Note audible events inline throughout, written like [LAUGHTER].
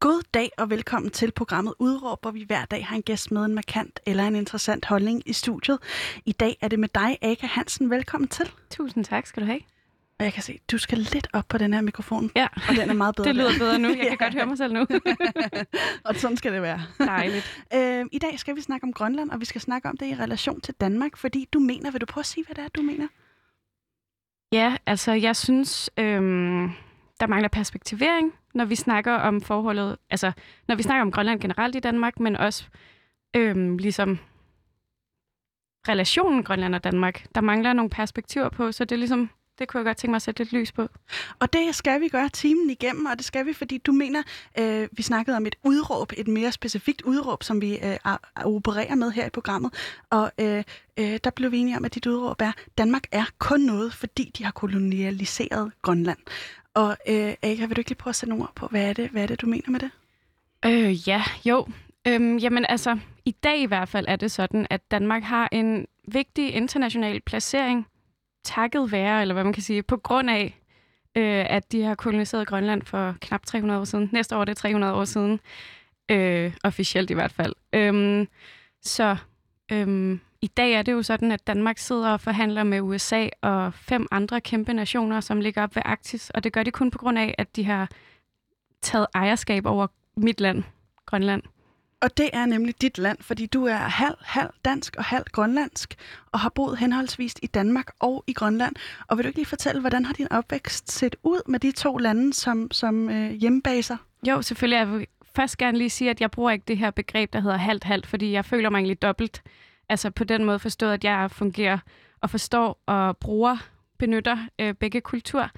God dag og velkommen til programmet Udråb, hvor vi hver dag har en gæst med en markant eller en interessant holdning i studiet. I dag er det med dig, Aka Hansen. Velkommen til. Tusind tak skal du have. Og jeg kan se, du skal lidt op på den her mikrofon. Ja, og den er meget bedre. [LAUGHS] det lyder bedre nu. Jeg [LAUGHS] kan ja. godt høre mig selv nu. [LAUGHS] og sådan skal det være. Dejligt. Øh, I dag skal vi snakke om Grønland, og vi skal snakke om det i relation til Danmark, fordi du mener, vil du prøve at sige, hvad det er, du mener? Ja, altså jeg synes, øhm, der mangler perspektivering, når vi snakker om forholdet, altså når vi snakker om Grønland generelt i Danmark, men også øhm, ligesom relationen Grønland og Danmark. Der mangler nogle perspektiver på, så det er ligesom det kunne jeg godt tænke mig at sætte lidt lys på. Og det skal vi gøre timen igennem, og det skal vi, fordi du mener, øh, vi snakkede om et udråb, et mere specifikt udråb, som vi øh, opererer med her i programmet. Og øh, øh, der blev vi enige om, at dit udråb er, Danmark er kun noget, fordi de har kolonialiseret Grønland. Og øh, Aga, vil du ikke lige prøve at sætte nogle ord på, hvad er det, hvad er det du mener med det? Øh, ja, jo. Øhm, jamen altså, i dag i hvert fald er det sådan, at Danmark har en vigtig international placering takket være, eller hvad man kan sige, på grund af, øh, at de har koloniseret Grønland for knap 300 år siden. Næste år det er 300 år siden, øh, officielt i hvert fald. Øhm, så øhm, i dag er det jo sådan, at Danmark sidder og forhandler med USA og fem andre kæmpe nationer, som ligger op ved Arktis, og det gør de kun på grund af, at de har taget ejerskab over mit land, Grønland. Og det er nemlig dit land, fordi du er halv, halv dansk og halv grønlandsk, og har boet henholdsvis i Danmark og i Grønland. Og vil du ikke lige fortælle, hvordan har din opvækst set ud med de to lande som, som øh, hjemmebaser? Jo, selvfølgelig. Jeg vil først gerne lige sige, at jeg bruger ikke det her begreb, der hedder halvt-halvt, fordi jeg føler mig egentlig dobbelt. Altså på den måde forstået, at jeg fungerer og forstår og bruger, benytter øh, begge kulturer.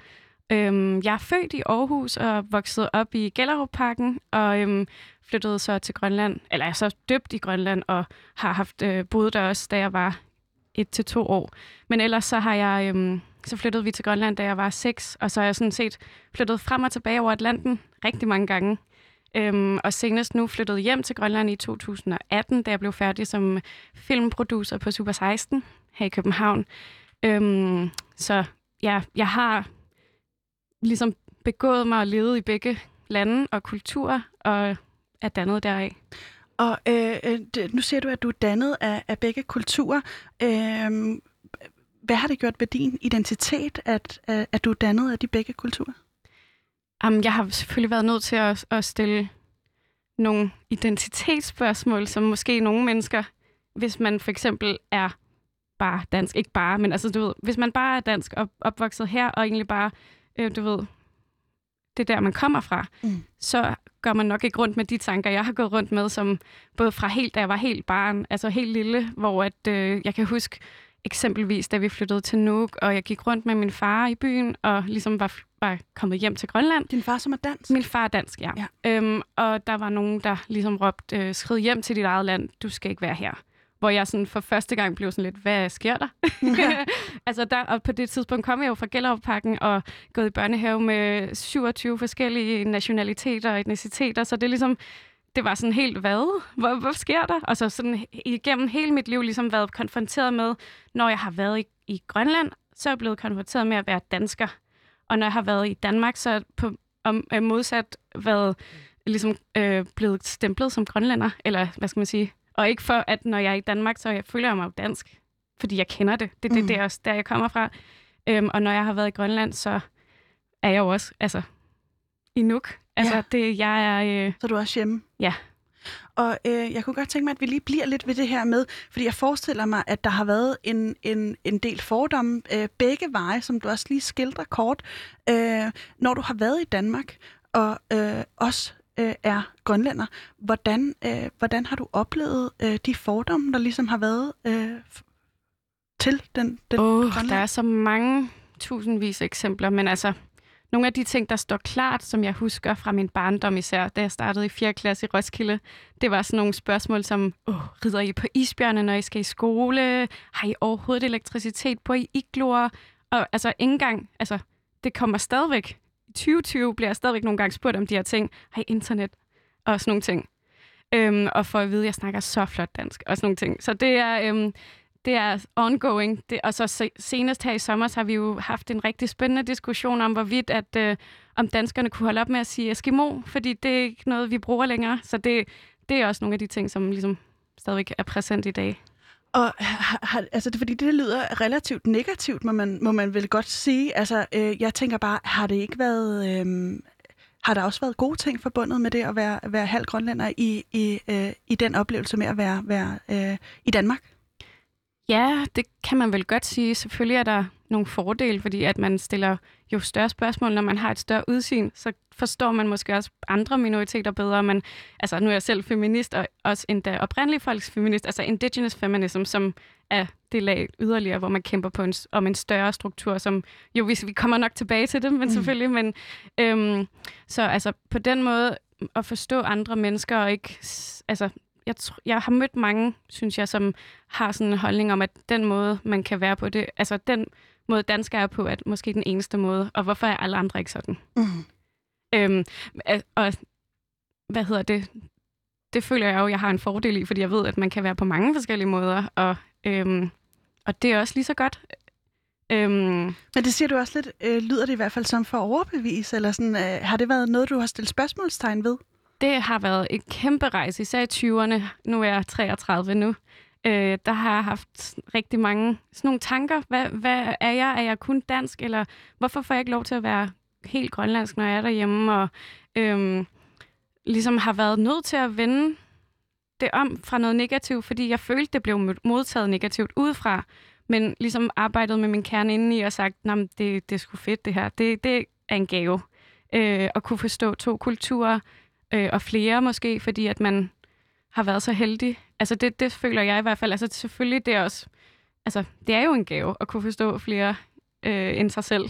Øhm, jeg er født i Aarhus og vokset op i Gellerupparken og øhm, flyttede så til Grønland, eller jeg er så døbt i Grønland og har haft øh, boet der også, da jeg var et til to år. Men ellers så har jeg, øhm, så flyttede vi til Grønland, da jeg var seks, og så har jeg sådan set flyttet frem og tilbage over Atlanten rigtig mange gange. Øhm, og senest nu flyttede hjem til Grønland i 2018, da jeg blev færdig som filmproducer på Super 16 her i København. Øhm, så ja, jeg har ligesom begået mig og levet i begge lande og kulturer, og er dannet deraf. Og øh, øh nu siger du, at du er dannet af, af begge kulturer. Øh, hvad har det gjort ved din identitet, at, at du er dannet af de begge kulturer? Um, jeg har selvfølgelig været nødt til at, at stille nogle identitetsspørgsmål, som måske nogle mennesker, hvis man for eksempel er bare dansk, ikke bare, men altså du ved, hvis man bare er dansk og opvokset her, og egentlig bare øh, du ved, det der, man kommer fra, mm. så gør man nok ikke rundt med de tanker, jeg har gået rundt med, som både fra helt, da jeg var helt barn, altså helt lille, hvor at, øh, jeg kan huske eksempelvis, da vi flyttede til Nuuk, og jeg gik rundt med min far i byen, og ligesom var, var kommet hjem til Grønland. Din far, som er dansk? Min far er dansk, ja. ja. Øhm, og der var nogen, der ligesom råbte, øh, skrid hjem til dit eget land, du skal ikke være her hvor jeg sådan for første gang blev sådan lidt, hvad sker der? Ja. [LAUGHS] altså der, og på det tidspunkt kom jeg jo fra Gellerup-pakken og gået i børnehave med 27 forskellige nationaliteter og etniciteter, så det er ligesom, det var sådan helt, hvad? Hvad, hvad sker der? Og så sådan igennem hele mit liv ligesom været konfronteret med, når jeg har været i, i Grønland, så er jeg blevet konfronteret med at være dansker. Og når jeg har været i Danmark, så er på om, modsat været ligesom øh, blevet stemplet som grønlænder, eller hvad skal man sige, og ikke for, at når jeg er i Danmark, så jeg føler jeg mig dansk, fordi jeg kender det. Det, det, mm. det er også der, jeg kommer fra. Øhm, og når jeg har været i Grønland, så er jeg jo også altså, i Nuuk. Altså, ja. det, jeg er... Øh... Så er du også hjemme? Ja. Og øh, jeg kunne godt tænke mig, at vi lige bliver lidt ved det her med, fordi jeg forestiller mig, at der har været en, en, en del fordomme øh, begge veje, som du også lige skildrer kort. Øh, når du har været i Danmark, og øh, også øh, er grønlænder. Hvordan, øh, hvordan har du oplevet øh, de fordomme, der ligesom har været øh, til den, den oh, Der er så mange tusindvis af eksempler, men altså, nogle af de ting, der står klart, som jeg husker fra min barndom især, da jeg startede i 4. klasse i Roskilde, det var sådan nogle spørgsmål som, Åh, rider I på isbjørne, når I skal i skole? Har I overhovedet elektricitet på i igloer? Og altså, ikke engang, altså, det kommer stadigvæk 2020 bliver jeg stadigvæk nogle gange spurgt om de her ting. Har I internet? Og sådan nogle ting. Øhm, og for at vide, at jeg snakker så flot dansk og sådan nogle ting. Så det er, øhm, det er ongoing. Det, og så senest her i sommer, så har vi jo haft en rigtig spændende diskussion om, hvorvidt at, øh, om danskerne kunne holde op med at sige Eskimo, fordi det er ikke noget, vi bruger længere. Så det, det er også nogle af de ting, som ligesom stadigvæk er præsent i dag. Og har, altså, det, fordi det lyder relativt negativt, må man, må man vel godt sige. Altså, øh, jeg tænker bare, har det ikke været... Øh, har der også været gode ting forbundet med det at være, være halv grønlænder i, i, øh, i den oplevelse med at være, være øh, i Danmark? Ja, det kan man vel godt sige. Selvfølgelig er der nogle fordele, fordi at man stiller jo større spørgsmål, når man har et større udsyn, så forstår man måske også andre minoriteter bedre. Men altså, nu er jeg selv feminist, og også endda oprindelig folks feminist, altså indigenous feminism, som er det lag yderligere, hvor man kæmper på en, om en større struktur, som jo, hvis vi kommer nok tilbage til det, men mm. selvfølgelig, men øhm, så altså på den måde at forstå andre mennesker og ikke, altså jeg, jeg har mødt mange, synes jeg, som har sådan en holdning om, at den måde, man kan være på det, altså den måde, danskere er på, at måske den eneste måde, og hvorfor er alle andre ikke sådan? Mm. Øhm, og hvad hedder det? Det føler jeg jo, jeg har en fordel i, fordi jeg ved, at man kan være på mange forskellige måder, og, øhm, og det er også lige så godt. Øhm, Men det siger du også lidt, øh, lyder det i hvert fald som for overbevis, eller sådan, øh, har det været noget, du har stillet spørgsmålstegn ved? Det har været et kæmpe rejse, især i 20'erne. Nu er jeg 33 nu. Øh, der har jeg haft rigtig mange sådan nogle tanker. Hvad, hvad er jeg? Er jeg kun dansk? Eller hvorfor får jeg ikke lov til at være helt grønlandsk, når jeg er derhjemme? Og øhm, ligesom har været nødt til at vende det om fra noget negativt, fordi jeg følte, det blev modtaget negativt udefra. Men ligesom arbejdet med min kerne indeni og sagt, at det, det er sgu fedt det her. Det, det er en gave. Øh, at kunne forstå to kulturer, øh, og flere måske, fordi at man har været så heldig. Altså det, det føler jeg i hvert fald. Altså selvfølgelig, det er også, altså det er jo en gave at kunne forstå flere øh, end sig selv.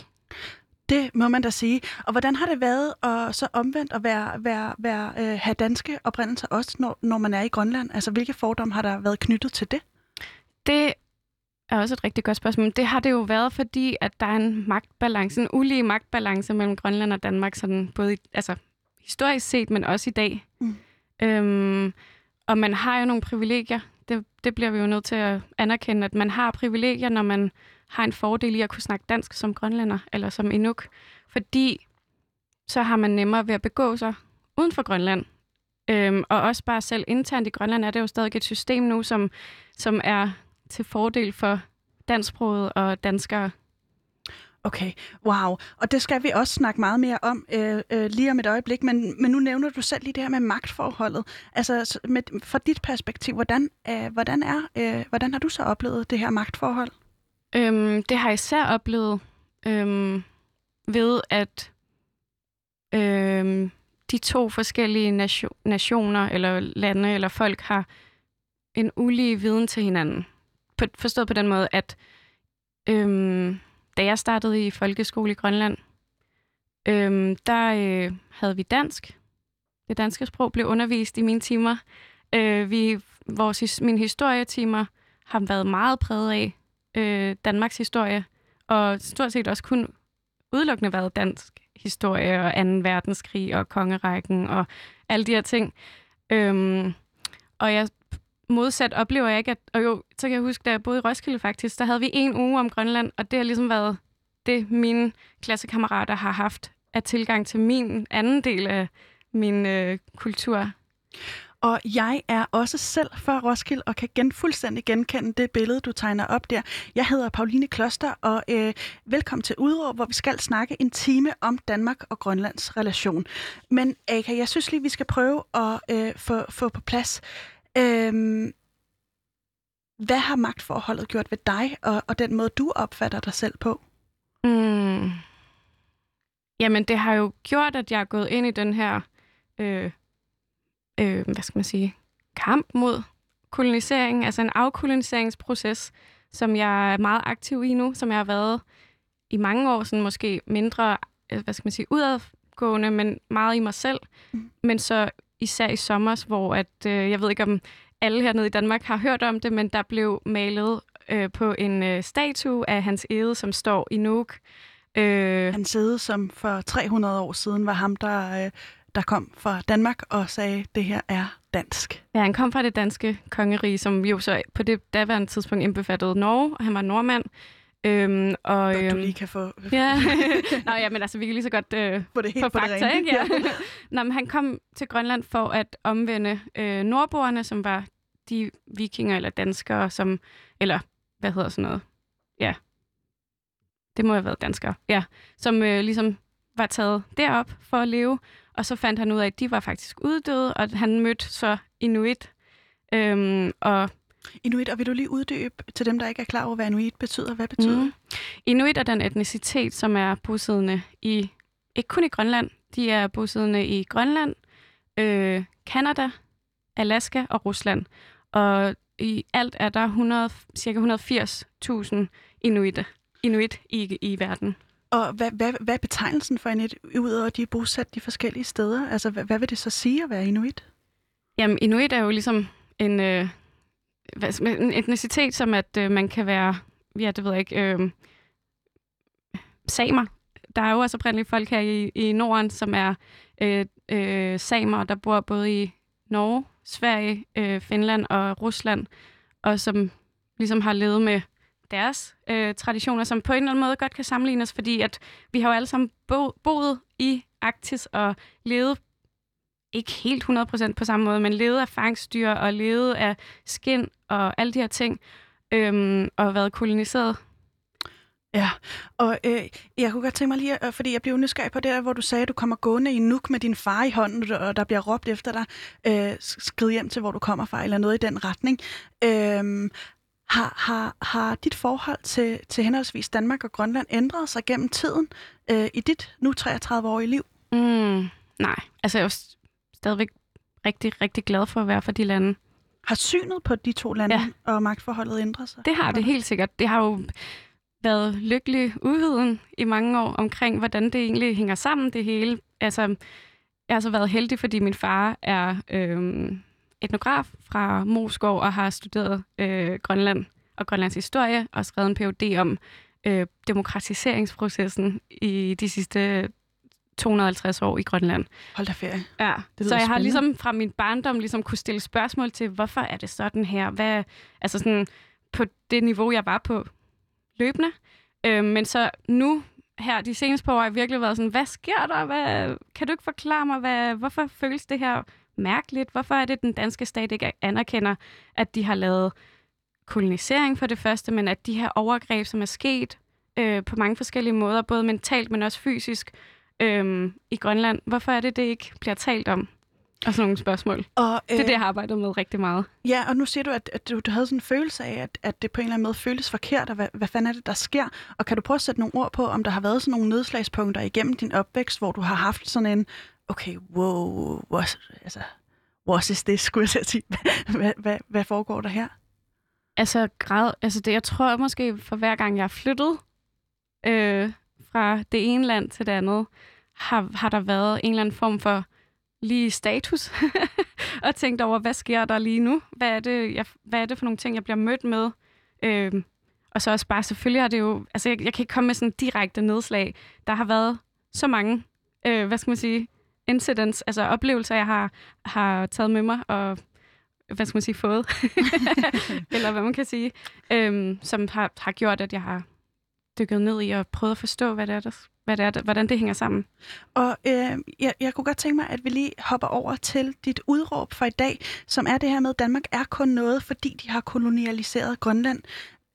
Det må man da sige. Og hvordan har det været at så omvendt at være, være, være, øh, have danske oprindelser også, når, når man er i Grønland? Altså hvilke fordomme har der været knyttet til det? Det er også et rigtig godt spørgsmål. Det har det jo været, fordi at der er en magtbalance, en ulige magtbalance mellem Grønland og Danmark, sådan både i, altså historisk set, men også i dag. Mm. Øhm, og man har jo nogle privilegier. Det, det bliver vi jo nødt til at anerkende, at man har privilegier, når man har en fordel i at kunne snakke dansk som grønlænder eller som inuk. Fordi så har man nemmere ved at begå sig uden for Grønland. Øhm, og også bare selv internt i Grønland er det jo stadig et system nu, som, som er til fordel for dansksproget og danskere. Okay, wow. Og det skal vi også snakke meget mere om øh, øh, lige om et øjeblik, men, men nu nævner du selv lige det her med magtforholdet. Altså med, fra dit perspektiv, hvordan, øh, hvordan, er, øh, hvordan har du så oplevet det her magtforhold? Øhm, det har jeg især oplevet øhm, ved, at øhm, de to forskellige nation, nationer, eller lande, eller folk har en ulige viden til hinanden. På, forstået på den måde, at øhm, da jeg startede i folkeskole i Grønland, øhm, der øh, havde vi dansk. Det danske sprog blev undervist i mine timer. Øh, vi, vores, mine historietimer har været meget præget af øh, Danmarks historie, og stort set også kun udelukkende været dansk historie og 2. verdenskrig og kongerækken og alle de her ting. Øhm, og jeg modsat oplever jeg ikke, at... Og jo, så kan jeg huske, da jeg boede i Roskilde faktisk, der havde vi en uge om Grønland, og det har ligesom været det, mine klassekammerater har haft af tilgang til min anden del af min øh, kultur. Og jeg er også selv fra Roskilde og kan gen, fuldstændig genkende det billede, du tegner op der. Jeg hedder Pauline Kloster, og øh, velkommen til Udråb, hvor vi skal snakke en time om Danmark og Grønlands relation. Men Aka, jeg synes lige, vi skal prøve at øh, få, få på plads, Øhm, hvad har magtforholdet gjort ved dig, og, og den måde, du opfatter dig selv på? Mm. Jamen, det har jo gjort, at jeg er gået ind i den her, øh, øh, hvad skal man sige, kamp mod kolonisering, altså en afkoloniseringsproces, som jeg er meget aktiv i nu, som jeg har været i mange år, sådan måske mindre, øh, hvad skal man sige, udadgående, men meget i mig selv. Mm. Men så især i sommer, hvor at, øh, jeg ved ikke om alle hernede i Danmark har hørt om det, men der blev malet øh, på en øh, statue af hans ede, som står i Nuuk. Øh, hans ede, som for 300 år siden var ham, der, øh, der kom fra Danmark og sagde, det her er dansk. Ja, han kom fra det danske kongerige, som jo så på det daværende tidspunkt indbefattede Norge, og han var nordmand. Øhm, og, Godt, du øhm, lige kan få, [LAUGHS] Ja. Nå ja, men altså, vi kan lige så godt øh, få det helt få på det fakta, rene. ikke? Ja. [LAUGHS] Nå, men han kom til Grønland for at omvende øh, nordboerne, som var de vikinger eller danskere, som, eller hvad hedder sådan noget? Ja, det må have været danskere, ja, som øh, ligesom var taget derop for at leve, og så fandt han ud af, at de var faktisk uddøde, og han mødte så Inuit, øhm, og Inuit, og vil du lige uddybe til dem, der ikke er klar over, hvad inuit betyder? Hvad betyder Mm. Inuit er den etnicitet, som er bosiddende i, ikke kun i Grønland, de er bosiddende i Grønland, øh, Kanada, Alaska og Rusland. Og i alt er der 100, cirka 180.000 inuite, inuit i, i verden. Og hvad, hvad, hvad er betegnelsen for inuit, udover at de er bosat de forskellige steder? Altså, hvad, hvad vil det så sige at være inuit? Jamen, inuit er jo ligesom en, øh, hvad, en etnicitet, som at øh, man kan være, ja, det ved jeg ikke, øh, samer. Der er jo også oprindelige folk her i, i Norden, som er øh, øh, samer, der bor både i Norge, Sverige, øh, Finland og Rusland, og som ligesom har levet med deres øh, traditioner, som på en eller anden måde godt kan sammenlignes, fordi at vi har jo alle sammen bo, boet i Arktis og levet ikke helt 100% på samme måde, men levet af fangstyr og levet af skin og alle de her ting, øhm, og været koloniseret. Ja, og øh, jeg kunne godt tænke mig lige, øh, fordi jeg blev nysgerrig på det der, hvor du sagde, at du kommer gående i Nuuk med din far i hånden, og der bliver råbt efter dig, øh, skrid hjem til, hvor du kommer fra, eller noget i den retning. Øh, har, har, har dit forhold til, til henholdsvis Danmark og Grønland ændret sig gennem tiden øh, i dit nu 33-årige liv? Mm, nej, altså jeg stadigvæk rigtig, rigtig glad for at være for de lande. Har synet på de to lande Ja. og magtforholdet ændret sig? Det har det helt sikkert. Det har jo været lykkelig uviden i mange år omkring, hvordan det egentlig hænger sammen, det hele. Altså, jeg har så været heldig, fordi min far er øhm, etnograf fra Moskov og har studeret øh, Grønland og Grønlands historie og skrevet en Ph.D. om øh, demokratiseringsprocessen i de sidste 250 år i Grønland. Hold da ferie. Ja, lyder så jeg har spændende. ligesom fra min barndom ligesom kunne stille spørgsmål til, hvorfor er det sådan her? Hvad, altså sådan på det niveau, jeg var på løbende. Øh, men så nu, her de seneste par år, har jeg virkelig været sådan, hvad sker der? Hvad, kan du ikke forklare mig, hvad, hvorfor føles det her mærkeligt? Hvorfor er det, den danske stat ikke anerkender, at de har lavet kolonisering for det første, men at de her overgreb, som er sket øh, på mange forskellige måder, både mentalt, men også fysisk, øhm, i Grønland. Hvorfor er det, det ikke bliver talt om? Og sådan nogle spørgsmål. Og, Det er det, jeg har arbejdet med rigtig meget. Ja, og nu siger du, at, at du, du havde sådan en følelse af, at, at det på en eller anden måde føles forkert, og hvad, hvad fanden er det, der sker? Og kan du prøve at sætte nogle ord på, om der har været sådan nogle nedslagspunkter igennem din opvækst, hvor du har haft sådan en, okay, wow, what, altså, what is this, skulle jeg sige. [LAUGHS] Hvad, hvad, hvad foregår der her? Altså, grad, altså det, jeg tror måske, for hver gang jeg er flyttet øh, fra det ene land til det andet, har, har der været en eller anden form for lige status, [LAUGHS] og tænkt over, hvad sker der lige nu? Hvad er det, jeg, hvad er det for nogle ting, jeg bliver mødt med? Øhm, og så også bare, selvfølgelig er det jo, altså jeg, jeg kan ikke komme med sådan direkte nedslag. Der har været så mange, øh, hvad skal man sige, incidents, altså oplevelser, jeg har, har taget med mig, og hvad skal man sige, fået, [LAUGHS] eller hvad man kan sige, øhm, som har, har gjort, at jeg har dykket ned i og prøvet at forstå, hvad det er, der, hvad det er, der, hvordan det hænger sammen. Og øh, jeg, jeg kunne godt tænke mig, at vi lige hopper over til dit udråb for i dag, som er det her med, at Danmark er kun noget, fordi de har kolonialiseret Grønland.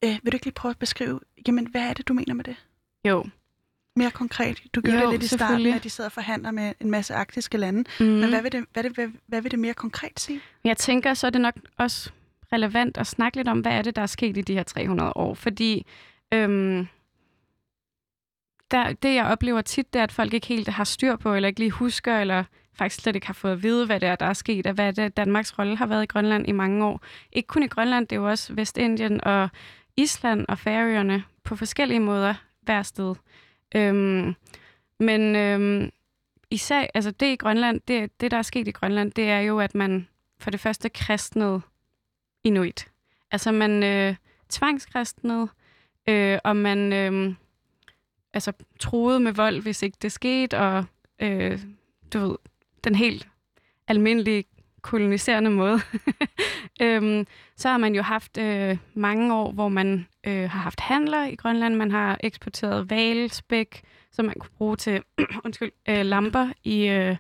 Øh, vil du ikke lige prøve at beskrive, jamen hvad er det, du mener med det? Jo. Mere konkret. Du gjorde Jo, det lidt i starten, at de sidder og forhandler med en masse arktiske lande. Mm. Men hvad vil, det, hvad, det, hvad, hvad vil det mere konkret sige? Jeg tænker, så er det nok også relevant at snakke lidt om, hvad er det, der er sket i de her 300 år. Fordi øhm, der, det, jeg oplever tit, det er, at folk ikke helt har styr på, eller ikke lige husker, eller faktisk slet ikke har fået at vide, hvad det er, der er sket, og hvad det er, Danmarks rolle har været i Grønland i mange år. Ikke kun i Grønland, det er jo også Vestindien og Island og Færøerne på forskellige måder hver sted. Øhm, men øhm, især, altså det i Grønland, det, det der er sket i Grønland, det er jo, at man for det første kristnede inuit. Altså man øh, tvangskristnede, øh, og man øh, altså troede med vold, hvis ikke det skete, og øh, du ved, den helt almindelige koloniserende måde. [LAUGHS] øhm, så har man jo haft øh, mange år, hvor man øh, har haft handler i Grønland. Man har eksporteret valspæk, som man kunne bruge til [CLEARS THROAT] undskyld, øh, lamper i, øh,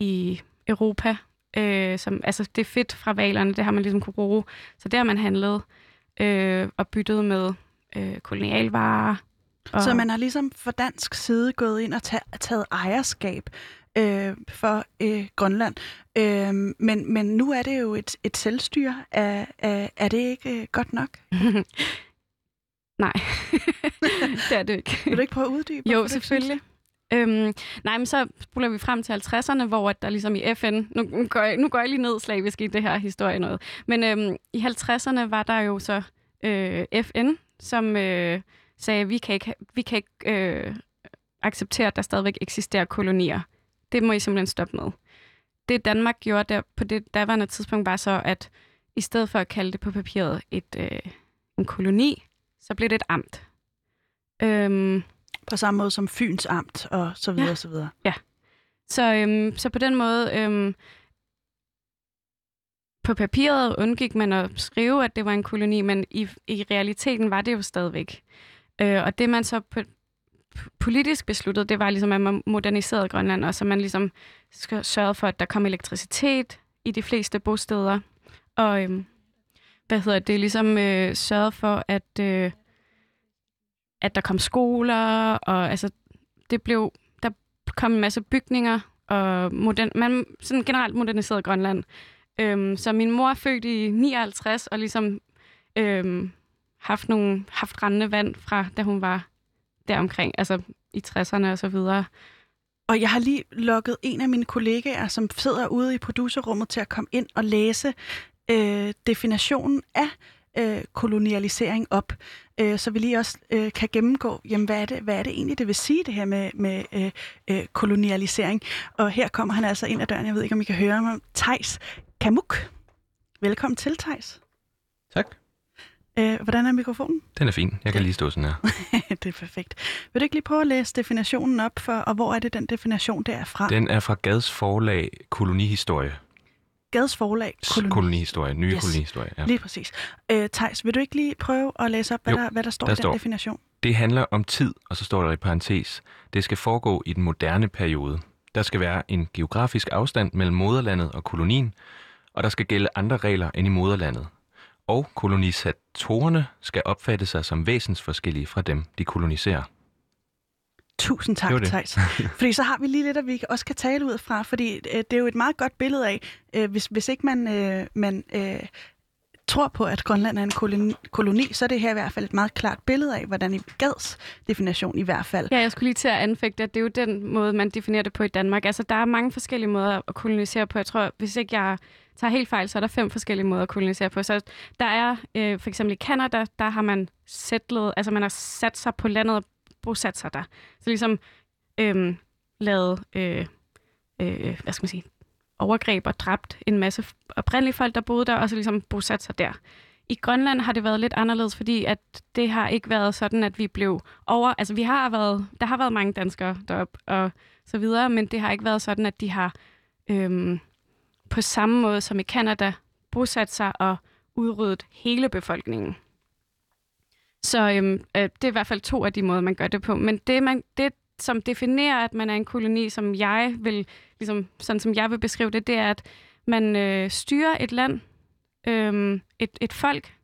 i Europa. Øh, som, altså det fedt fra valerne, det har man ligesom kunne bruge. Så det har man handlet øh, og byttet med øh, kolonialvarer. Og... Så man har ligesom fra dansk side gået ind og taget ejerskab øh, for øh, Grønland. Øh, men, men nu er det jo et, et selvstyre. Er, er, er det ikke øh, godt nok? [LAUGHS] Nej, [LAUGHS] det er det ikke. Vil du ikke prøve at uddybe? Jo, selvfølgelig. Øhm, nej, men så spoler vi frem til 50'erne, hvor der ligesom i FN, nu, nu, går jeg, nu går jeg lige ned slavisk i det her historie noget, men øhm, i 50'erne var der jo så øh, FN, som øh, sagde, vi kan ikke, vi kan ikke øh, acceptere, at der stadigvæk eksisterer kolonier. Det må I simpelthen stoppe med. Det Danmark gjorde der på det daværende tidspunkt var så, at i stedet for at kalde det på papiret et, øh, en koloni, så blev det et amt. Øhm, på samme måde som Fyns amt og så videre ja. og så videre. Ja. Så, øhm, så på den måde, øhm, på papiret undgik man at skrive, at det var en koloni, men i, i realiteten var det jo stadigvæk. Øh, og det man så på, politisk besluttede, det var ligesom, at man moderniserede Grønland, og så man ligesom sørgede for, at der kom elektricitet i de fleste bosteder. Og øhm, hvad hedder det, ligesom øh, sørgede for, at, øh, at der kom skoler, og altså, det blev, der kom en masse bygninger, og modern, man sådan generelt moderniserede Grønland. Øhm, så min mor er født i 59, og ligesom øhm, haft, nogle, haft rendende vand fra, da hun var deromkring, altså i 60'erne og så videre. Og jeg har lige lukket en af mine kollegaer, som sidder ude i producerrummet, til at komme ind og læse øh, definitionen af øh, kolonialisering op, øh, så vi lige også øh, kan gennemgå, jamen, hvad, er det, hvad er det egentlig, det vil sige, det her med, med øh, øh, kolonialisering. Og her kommer han altså ind ad døren, jeg ved ikke, om I kan høre mig, Tejs Kamuk. Velkommen til, Tejs. Tak. Øh, hvordan er mikrofonen? Den er fin. Jeg kan lige stå sådan her. [LAUGHS] det er perfekt. Vil du ikke lige prøve at læse definitionen op, for, og hvor er det den definition, der er fra? Den er fra Gads forlag Kolonihistorie. Gads forlag koloni. kolonihistorie, nye yes. kolonihistorie. Ja. Lige præcis. Øh, Thijs, vil du ikke lige prøve at læse op, hvad, jo, der, hvad der står der i den står, definition? Det handler om tid, og så står der i parentes, det skal foregå i den moderne periode. Der skal være en geografisk afstand mellem moderlandet og kolonien, og der skal gælde andre regler end i moderlandet. Og kolonisatorerne skal opfatte sig som væsensforskellige fra dem, de koloniserer. Tusind tak, Thijs. [LAUGHS] Fordi så har vi lige lidt, at vi også kan tale ud fra, fordi øh, det er jo et meget godt billede af, øh, hvis, hvis ikke man, øh, man øh, tror på, at Grønland er en koloni, koloni, så er det her i hvert fald et meget klart billede af, hvordan i Gads definition i hvert fald. Ja, jeg skulle lige til at anfægte, at det er jo den måde, man definerer det på i Danmark. Altså, der er mange forskellige måder at kolonisere på. Jeg tror, hvis ikke jeg tager helt fejl, så er der fem forskellige måder at kolonisere på. Så der er øh, for eksempel i Kanada, der har man settlet, altså man har sat sig på landet og bosat sig der. Så ligesom øh, lavet, øh, øh, hvad skal man sige, overgreb og dræbt en masse oprindelige folk, der boede der, og så ligesom bosat sig der. I Grønland har det været lidt anderledes, fordi at det har ikke været sådan, at vi blev over... Altså, vi har været, der har været mange danskere derop og så videre, men det har ikke været sådan, at de har øhm, på samme måde som i Kanada bosat sig og udryddet hele befolkningen. Så øhm, øh, det er i hvert fald to af de måder, man gør det på. Men det, man, det som definerer, at man er en koloni, som jeg vil, ligesom, sådan som jeg vil beskrive det, det er, at man øh, styrer et land, øh, et, et folk,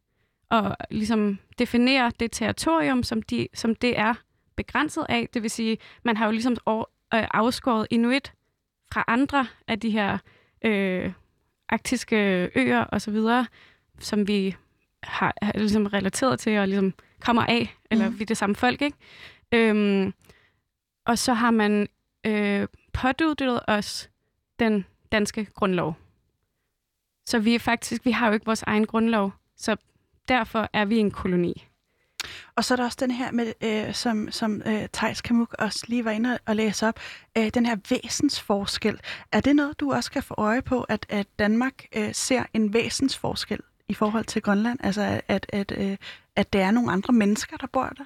og ligesom definerer det territorium, som, de, som det er begrænset af. Det vil sige, man har jo ligesom øh, afskåret inuit fra andre af de her øh, arktiske øer og så videre, som vi har, har ligesom relateret til og ligesom kommer af, eller mm. vi er det samme folk, ikke? Øhm, og så har man øh, påduttet os den danske grundlov. Så vi er faktisk, vi har jo ikke vores egen grundlov, så derfor er vi en koloni. Og så er der også den her, med, øh, som, som øh, Thijs Kamuk også lige var inde og læse op, øh, den her væsensforskel. Er det noget, du også kan få øje på, at, at Danmark øh, ser en væsensforskel i forhold til Grønland? Altså, at, at, øh, at det er nogle andre mennesker, der bor der?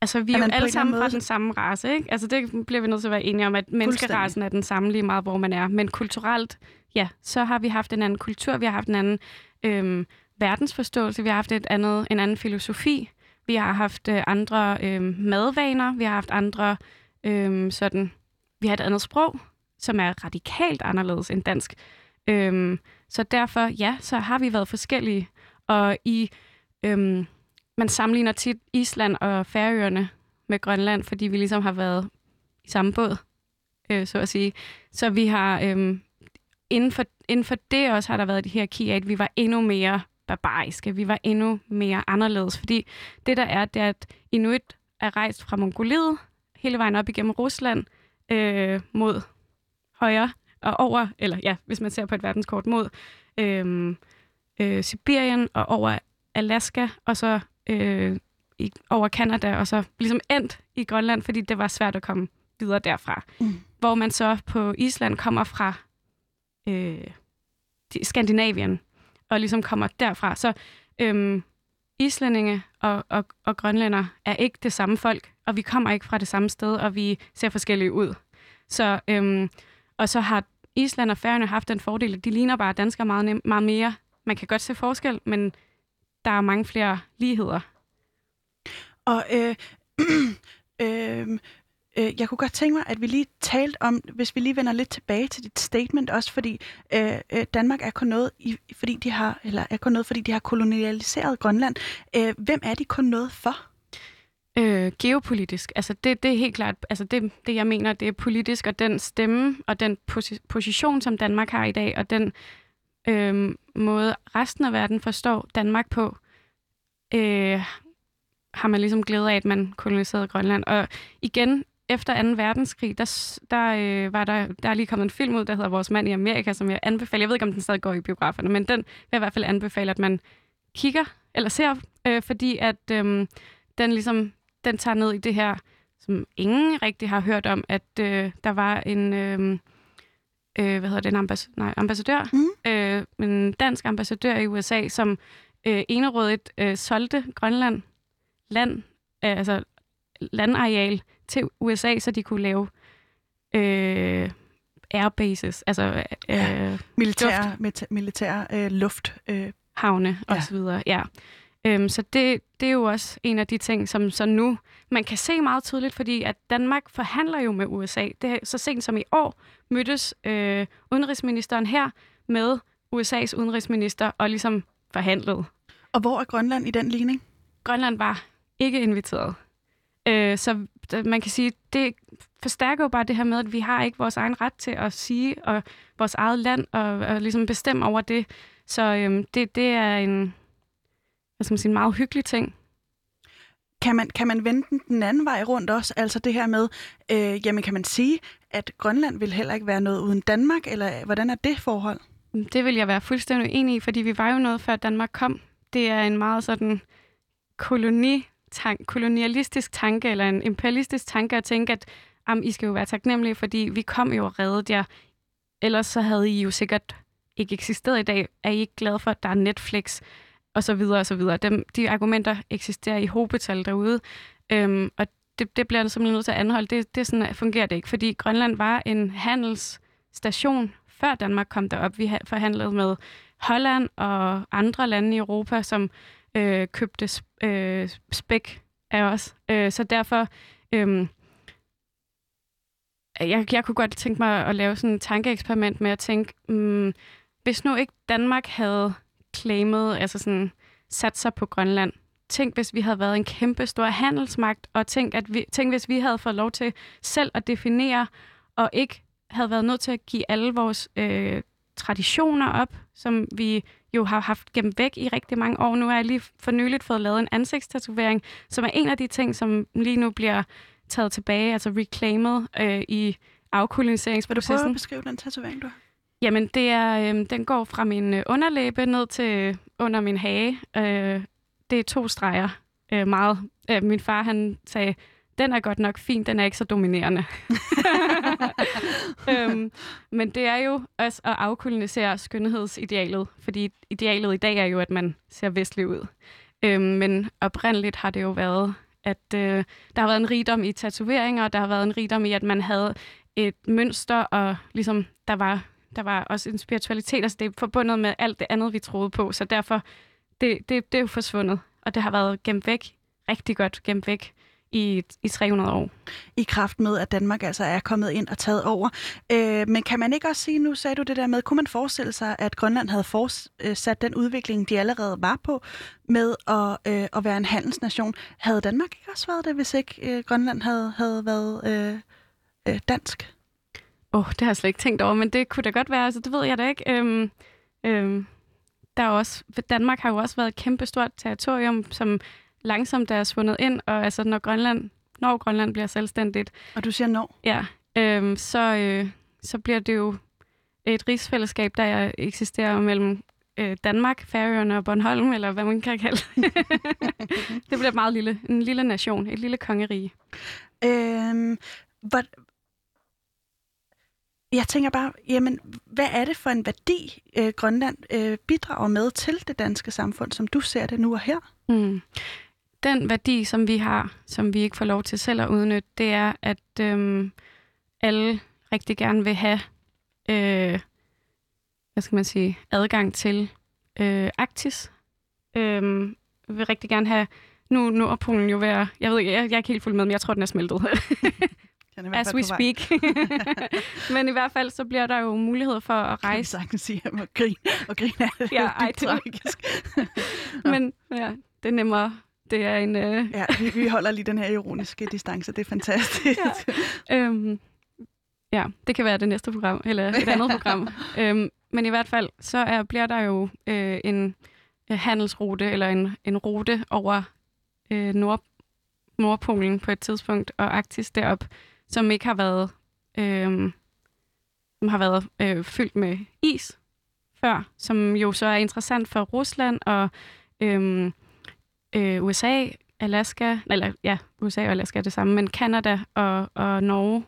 Altså, vi er, Er jo alle sammen fra den samme race, ikke? Altså, det bliver vi nødt til at være enige om, at menneskerasen er den samme lige meget, hvor man er. Men kulturelt, ja, så har vi haft en anden kultur, vi har haft en anden øhm, verdensforståelse, vi har haft et andet, en anden filosofi, vi har haft øh, andre øhm, madvaner, vi har haft andre øhm, sådan, vi har et andet sprog, som er radikalt anderledes end dansk. Øhm, så derfor, ja, så har vi været forskellige. Og i, øhm, man sammenligner tit Island og Færøerne med Grønland, fordi vi ligesom har været i samme båd, øh, så at sige. Så vi har, øh, inden, for, inden for det også har der været det her key at vi var endnu mere barbariske, vi var endnu mere anderledes, fordi det der er, det er, at Inuit er rejst fra Mongoliet hele vejen op igennem Rusland øh, mod højre og over, eller ja, hvis man ser på et verdenskort, mod øh, øh, Sibirien og over Alaska, og så øh, i, over Kanada, og så ligesom endt i Grønland, fordi det var svært at komme videre derfra. Mm. Hvor man så på Island kommer fra øh, de- Skandinavien, og ligesom kommer derfra. Så øhm, islændinge og, og, og grønlænder er ikke det samme folk, og vi kommer ikke fra det samme sted, og vi ser forskellige ud. Så, øhm, og så har Island og Færøerne haft den fordel, at de ligner bare danskere meget, nem, meget mere. Man kan godt se forskel, men der er mange flere ligheder. Og øh, [CLEARS THROAT] øh, øh, jeg kunne godt tænke mig, at vi lige talte om, hvis vi lige vender lidt tilbage til dit statement også, fordi øh, øh, Danmark er kun noget, i, fordi de har, eller er kun noget, fordi de har kolonialiseret Grønland. Øh, hvem er de kun noget for? Øh, geopolitisk. Altså det, det er helt klart, altså det, det jeg mener, det er politisk, og den stemme og den posi- position, som Danmark har i dag, og den øh, måde resten af verden forstår Danmark på, øh, har man ligesom glæde af, at man koloniserede Grønland. Og igen, efter 2. verdenskrig, der, der, øh, var der, der er lige kommet en film ud, der hedder Vores mand i Amerika, som jeg anbefaler. Jeg ved ikke, om den stadig går i biograferne, men den vil jeg i hvert fald anbefale, at man kigger eller ser, øh, fordi at øh, den ligesom den tager ned i det her, som ingen rigtig har hørt om, at øh, der var en, øh, øh, hvad hedder det, en ambas- nej, ambassadør, Mhm. øh, en dansk ambassadør i USA, som øh, enerådigt øh, solgte Grønland land, øh, altså landareal til USA, så de kunne lave øh, airbases, altså øh, Ja. Militær, meta- militær øh, luft. Øh, havne og Ja. så videre. Ja. Øhm, så det, det er jo også en af de ting, som så nu man kan se meget tydeligt, fordi at Danmark forhandler jo med USA. Det er så sent som i år mødtes øh, udenrigsministeren her med USA's udenrigsminister og ligesom forhandlede. og hvor er Grønland i den ligning? Grønland var ikke inviteret. Øh, så man kan sige, det forstærker jo bare det her med, at vi har ikke vores egen ret til at sige, og vores eget land, og, og ligesom bestemme over det. Så øhm, det, det er en, hvad skal man sige, en meget hyggelig ting. Kan man, kan man vende den den anden vej rundt også? Altså det her med, øh, jamen kan man sige, at Grønland vil heller ikke være noget uden Danmark, eller hvordan er det forhold? Det vil jeg være fuldstændig enig i, fordi vi var jo noget før Danmark kom. Det er en meget sådan koloni tank, kolonialistisk tanke, eller en imperialistisk tanke at tænke, at jamen, I skal jo være taknemmelige, fordi vi kom jo og reddede jer. Ellers så havde I jo sikkert ikke eksisteret i dag. Er I ikke glade for, at der er Netflix? Og så videre og så videre. Dem, de argumenter eksisterer i hobetal derude. Øhm, og det, det bliver jeg simpelthen nødt til at anholde. Det, det sådan, fungerer det ikke, fordi Grønland var en handelsstation, før Danmark kom derop. Vi forhandlede med Holland og andre lande i Europa, som øh, købte sp- øh, spæk af os. Øh, så derfor, øh, jeg, jeg kunne godt tænke mig at lave sådan et tankeeksperiment med at tænke, mm, hvis nu ikke Danmark havde claimet, altså sådan sat sig på Grønland, tænk hvis vi havde været en kæmpe stor handelsmagt, og tænk, at vi, tænk hvis vi havde fået lov til selv at definere, og ikke havde været nødt til at give alle vores øh, traditioner op, som vi jo har haft gemt væk i rigtig mange år. Nu har jeg lige for nyligt fået lavet en ansigtstatovering, som er en af de ting, som lige nu bliver taget tilbage, altså reclaimed øh, i Vil du prøve at beskrive den tatovering, du har? Jamen, det er, øh, den går fra min øh, underlæbe ned til under min hage. Øh, det er to streger. Øh, meget. Øh, min far, han sagde, den er godt nok fin, den er ikke så dominerende. [LAUGHS] øhm, men det er jo også at afkolonisere skønhedsidealet, fordi idealet i dag er jo, at man ser vestlig ud. Øhm, men oprindeligt har det jo været at øh, der har været en rigdom i tatoveringer, og der har været en rigdom i, at man havde et mønster, og ligesom der var, der var også en spiritualitet, altså det er forbundet med alt det andet, vi troede på, så derfor, det, det, det er jo forsvundet, og det har været gemt væk, rigtig godt gemt væk i, i 300 år. I kraft med, at Danmark altså er kommet ind og taget over. Øh, men kan man ikke også sige, nu sagde du det der med, kunne man forestille sig, at Grønland havde fortsat den udvikling, de allerede var på, med at, øh, at være en handelsnation? Havde Danmark ikke også været det, hvis ikke øh, Grønland havde, havde været øh, øh, dansk? Åh, oh, det har jeg slet ikke tænkt over, men det kunne da godt være, altså det ved jeg da ikke. Øhm, øhm, der er også, Danmark har jo også været et kæmpestort territorium, som langsomt er svundet ind, og altså når Grønland, når Grønland bliver selvstændigt. Og du siger når? Ja, øhm, så, øh, så bliver det jo et rigsfællesskab, der eksisterer mellem øh, Danmark, Færøerne og Bornholm, eller hvad man kan kalde det. [LAUGHS] bliver meget lille. En lille nation, et lille kongerige. Øhm, hvad, jeg tænker bare, jamen, hvad er det for en værdi, øh, Grønland øh, bidrager med til det danske samfund, som du ser det nu og her? Mm den værdi, som vi har, som vi ikke får lov til selv at udnytte, det er, at øh, alle rigtig gerne vil have, øh, hvad skal man sige, adgang til øh, Arktis. Øh, vil rigtig gerne have, nu, nu er Polen jo ved jeg ved ikke, jeg, jeg er ikke helt fuld med, men jeg tror, den er smeltet. [LAUGHS] As we speak. [LAUGHS] Men i hvert fald, så bliver der jo mulighed for at rejse. Kan sige, at grine, og grine er det ja, ej, det tragisk. [LAUGHS] Men ja, det er nemmere det er en... Øh... Ja, vi, vi holder lige den her ironiske distance. Det er fantastisk. ja. Øhm, ja, det kan være det næste program, eller et andet program. [LAUGHS] Øhm, men i hvert fald, så er, bliver der jo øh, en handelsrute, eller en, en rute over øh, Nord, Nordpolen på et tidspunkt, og Arktis derop, som ikke har været, øh, som har været øh, fyldt med is før, som jo så er interessant for Rusland og øh, øh, USA, Alaska, eller ja, USA og Alaska er det samme, men Kanada og, og Norge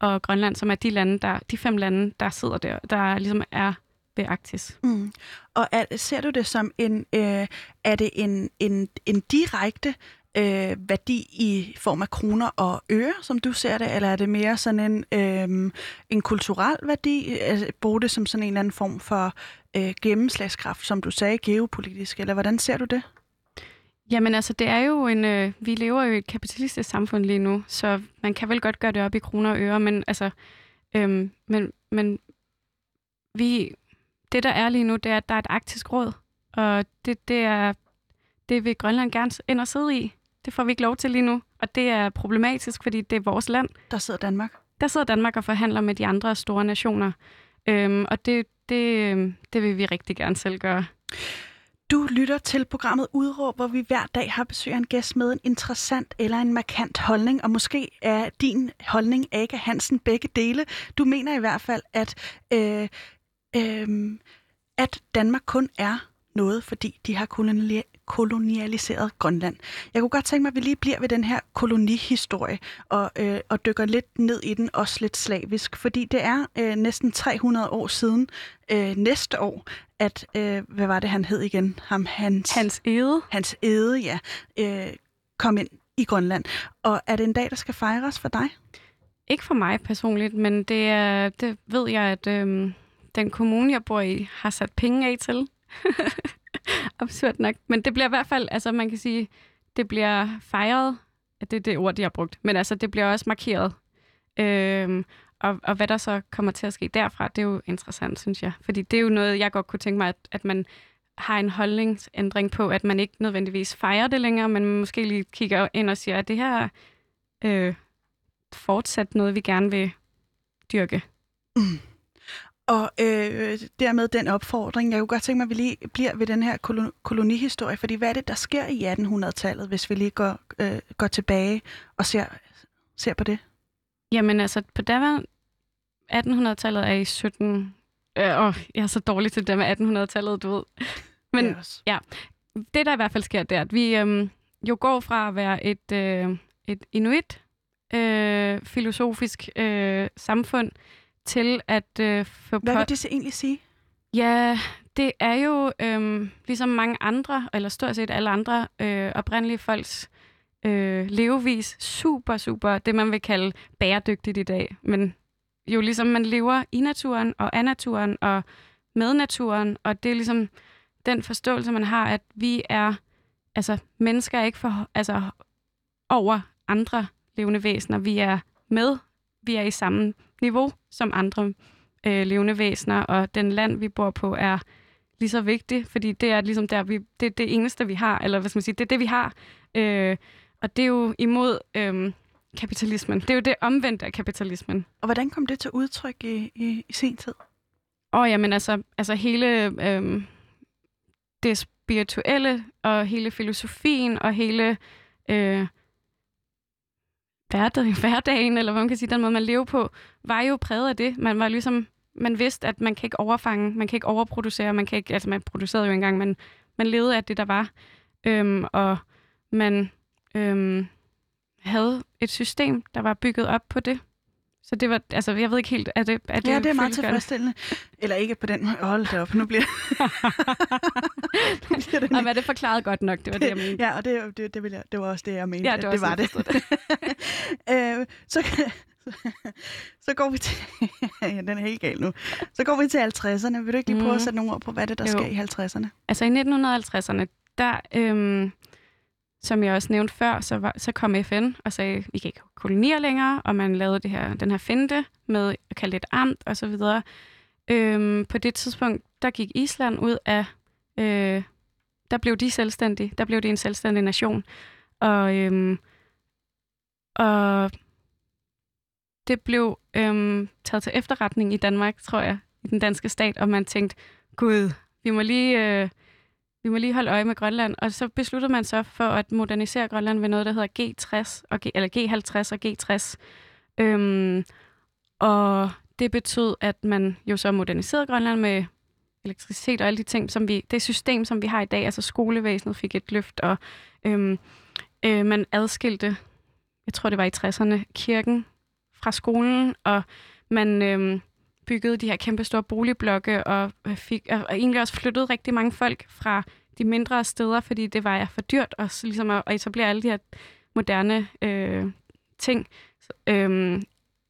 og Grønland, som er de lande, der, de fem lande, der sidder der, der ligesom er ved Arktis. Mm. Og er, ser du det som en, øh, er det en, en, en direkte øh, værdi i form af kroner og øre, som du ser det, eller er det mere sådan en, øh, en kulturel værdi? Altså, bruge det som sådan en eller anden form for øh, gennemslagskraft, som du sagde, geopolitisk, eller hvordan ser du det? Jamen altså, det er jo en... Øh, vi lever jo i et kapitalistisk samfund lige nu, så man kan vel godt gøre det op i kroner og øre, men altså... Øhm, men, men vi... Det, der er lige nu, det er, at der er et arktisk råd, og det, det er... Det vil Grønland gerne ind og sidde i. Det får vi ikke lov til lige nu, og det er problematisk, fordi det er vores land. Der sidder Danmark. Der sidder Danmark og forhandler med de andre store nationer, øhm, og det, det, øhm, det vil vi rigtig gerne selv gøre. Du lytter til programmet Udråb, hvor vi hver dag har besøg af en gæst med en interessant eller en markant holdning, og måske er din holdning Aga Hansen begge dele. Du mener i hvert fald, at, øh, øh, at Danmark kun er noget, fordi de har kolonialiseret Grønland. Jeg kunne godt tænke mig, at vi lige bliver ved den her kolonihistorie og, øh, og dykker lidt ned i den, også lidt slavisk, fordi det er øh, næsten 300 år siden øh, næste år, at, øh, hvad var det, han hed igen? Ham, hans, hans Ede. Hans Ede, ja, øh, kom ind i Grønland. Og er det en dag, der skal fejres for dig? Ikke for mig personligt, men det, er, det ved jeg, at øh, den kommune, jeg bor i, har sat penge af til. [LAUGHS] [LAUGHS] Absurd nok. Men det bliver i hvert fald, altså man kan sige, det bliver fejret. Det er det ord, de har brugt. Men altså, det bliver også markeret. Øhm, og, og hvad der så kommer til at ske derfra, det er jo interessant, synes jeg. Fordi det er jo noget, jeg godt kunne tænke mig, at, at man har en holdningsændring på, at man ikke nødvendigvis fejrer det længere, men måske lige kigger ind og siger, at det her øh, fortsat noget, vi gerne vil dyrke. Mm. Og øh, dermed den opfordring, jeg kunne godt tænke mig, at vi lige bliver ved den her kolonihistorie, fordi hvad er det, der sker i 1800-tallet, hvis vi lige går, øh, går tilbage og ser, ser på det? Jamen altså, på der 1800-tallet er i 17... Øh, åh, jeg er så dårlig til det med 1800-tallet, du ved. [LAUGHS] Men ja, det der i hvert fald sker, det er, at vi øh, jo går fra at være et, øh, et inuit øh, filosofisk øh, samfund til at øh, få... Hvad vil det så egentlig sige? Ja, det er jo øh, ligesom mange andre, eller stort set alle andre øh, oprindelige folks øh, levevis. Super, super, det man vil kalde bæredygtigt i dag. Men jo ligesom man lever i naturen og af naturen og med naturen, og det er ligesom den forståelse, man har, at vi er, altså mennesker er ikke for, altså, over andre levende væsener. Vi er med, vi er i samme niveau som andre øh, levende væsener, og den land, vi bor på, er lige så vigtig, fordi det er ligesom der, vi, det er det eneste, vi har, eller hvad skal man sige, det er det, vi har. Øh, og det er jo imod øh, kapitalismen. Det er jo det omvendte af kapitalismen. Og hvordan kom det til udtryk i, i, i sen tid? Åh, oh, jamen altså, altså hele øh, det spirituelle, og hele filosofien, og hele øh, hverdagen, [LAUGHS] hverdagen, eller hvad man kan sige, den måde, man lever på, var jo præget af det. Man var ligesom, man vidste, at man kan ikke overfange, man kan ikke overproducere, man kan ikke, altså man producerede jo engang, men man levede af det, der var. Øhm, og man øhm, havde et system, der var bygget op på det. Så det var, altså, jeg ved ikke helt, er det er det Ja, det er meget tilfredsstillende. Eller ikke på den måde. Hold da op, nu bliver [LAUGHS] det... Jamen, er det forklaret godt nok, det var det, jeg mente. Ja, og det, det, det, jeg, det var også det, jeg mente. Ja, det var, det, var det. [LAUGHS] øh, så, [LAUGHS] så går vi til... [LAUGHS] ja, den er helt gal nu. Så går vi til 50'erne. Vil du ikke lige prøve mm. at sætte nogle ord på, hvad det der jo. sker i 50'erne? Altså i 1950'erne, der... Øhm, som jeg også nævnte før, så, var, så kom FN og sagde, vi kan ikke kolonier længere, og man lavede det her, den her finte med at kalde det et amt og så videre. Øhm, på det tidspunkt, der gik Island ud af, øh, der blev de selvstændige, der blev de en selvstændig nation. Og, øhm, og det blev øhm, taget til efterretning i Danmark, tror jeg, i den danske stat, og man tænkte, gud, vi må lige... Øh, vi må lige holde øje med Grønland. Og så besluttede man så for at modernisere Grønland ved noget, der hedder G60, og G, eller G50 og G60. Øhm, og det betød, at man jo så moderniserede Grønland med elektricitet og alle de ting, som vi, det system, som vi har i dag, altså skolevæsenet fik et løft, og øhm, øh, man adskilte, jeg tror det var i 60'erne, kirken fra skolen, og man øhm, byggede de her kæmpe store boligblokke, og, øh, fik, og egentlig også flyttede rigtig mange folk fra de mindre steder, fordi det var for dyrt også, ligesom at, etablere alle de her moderne øh, ting øh,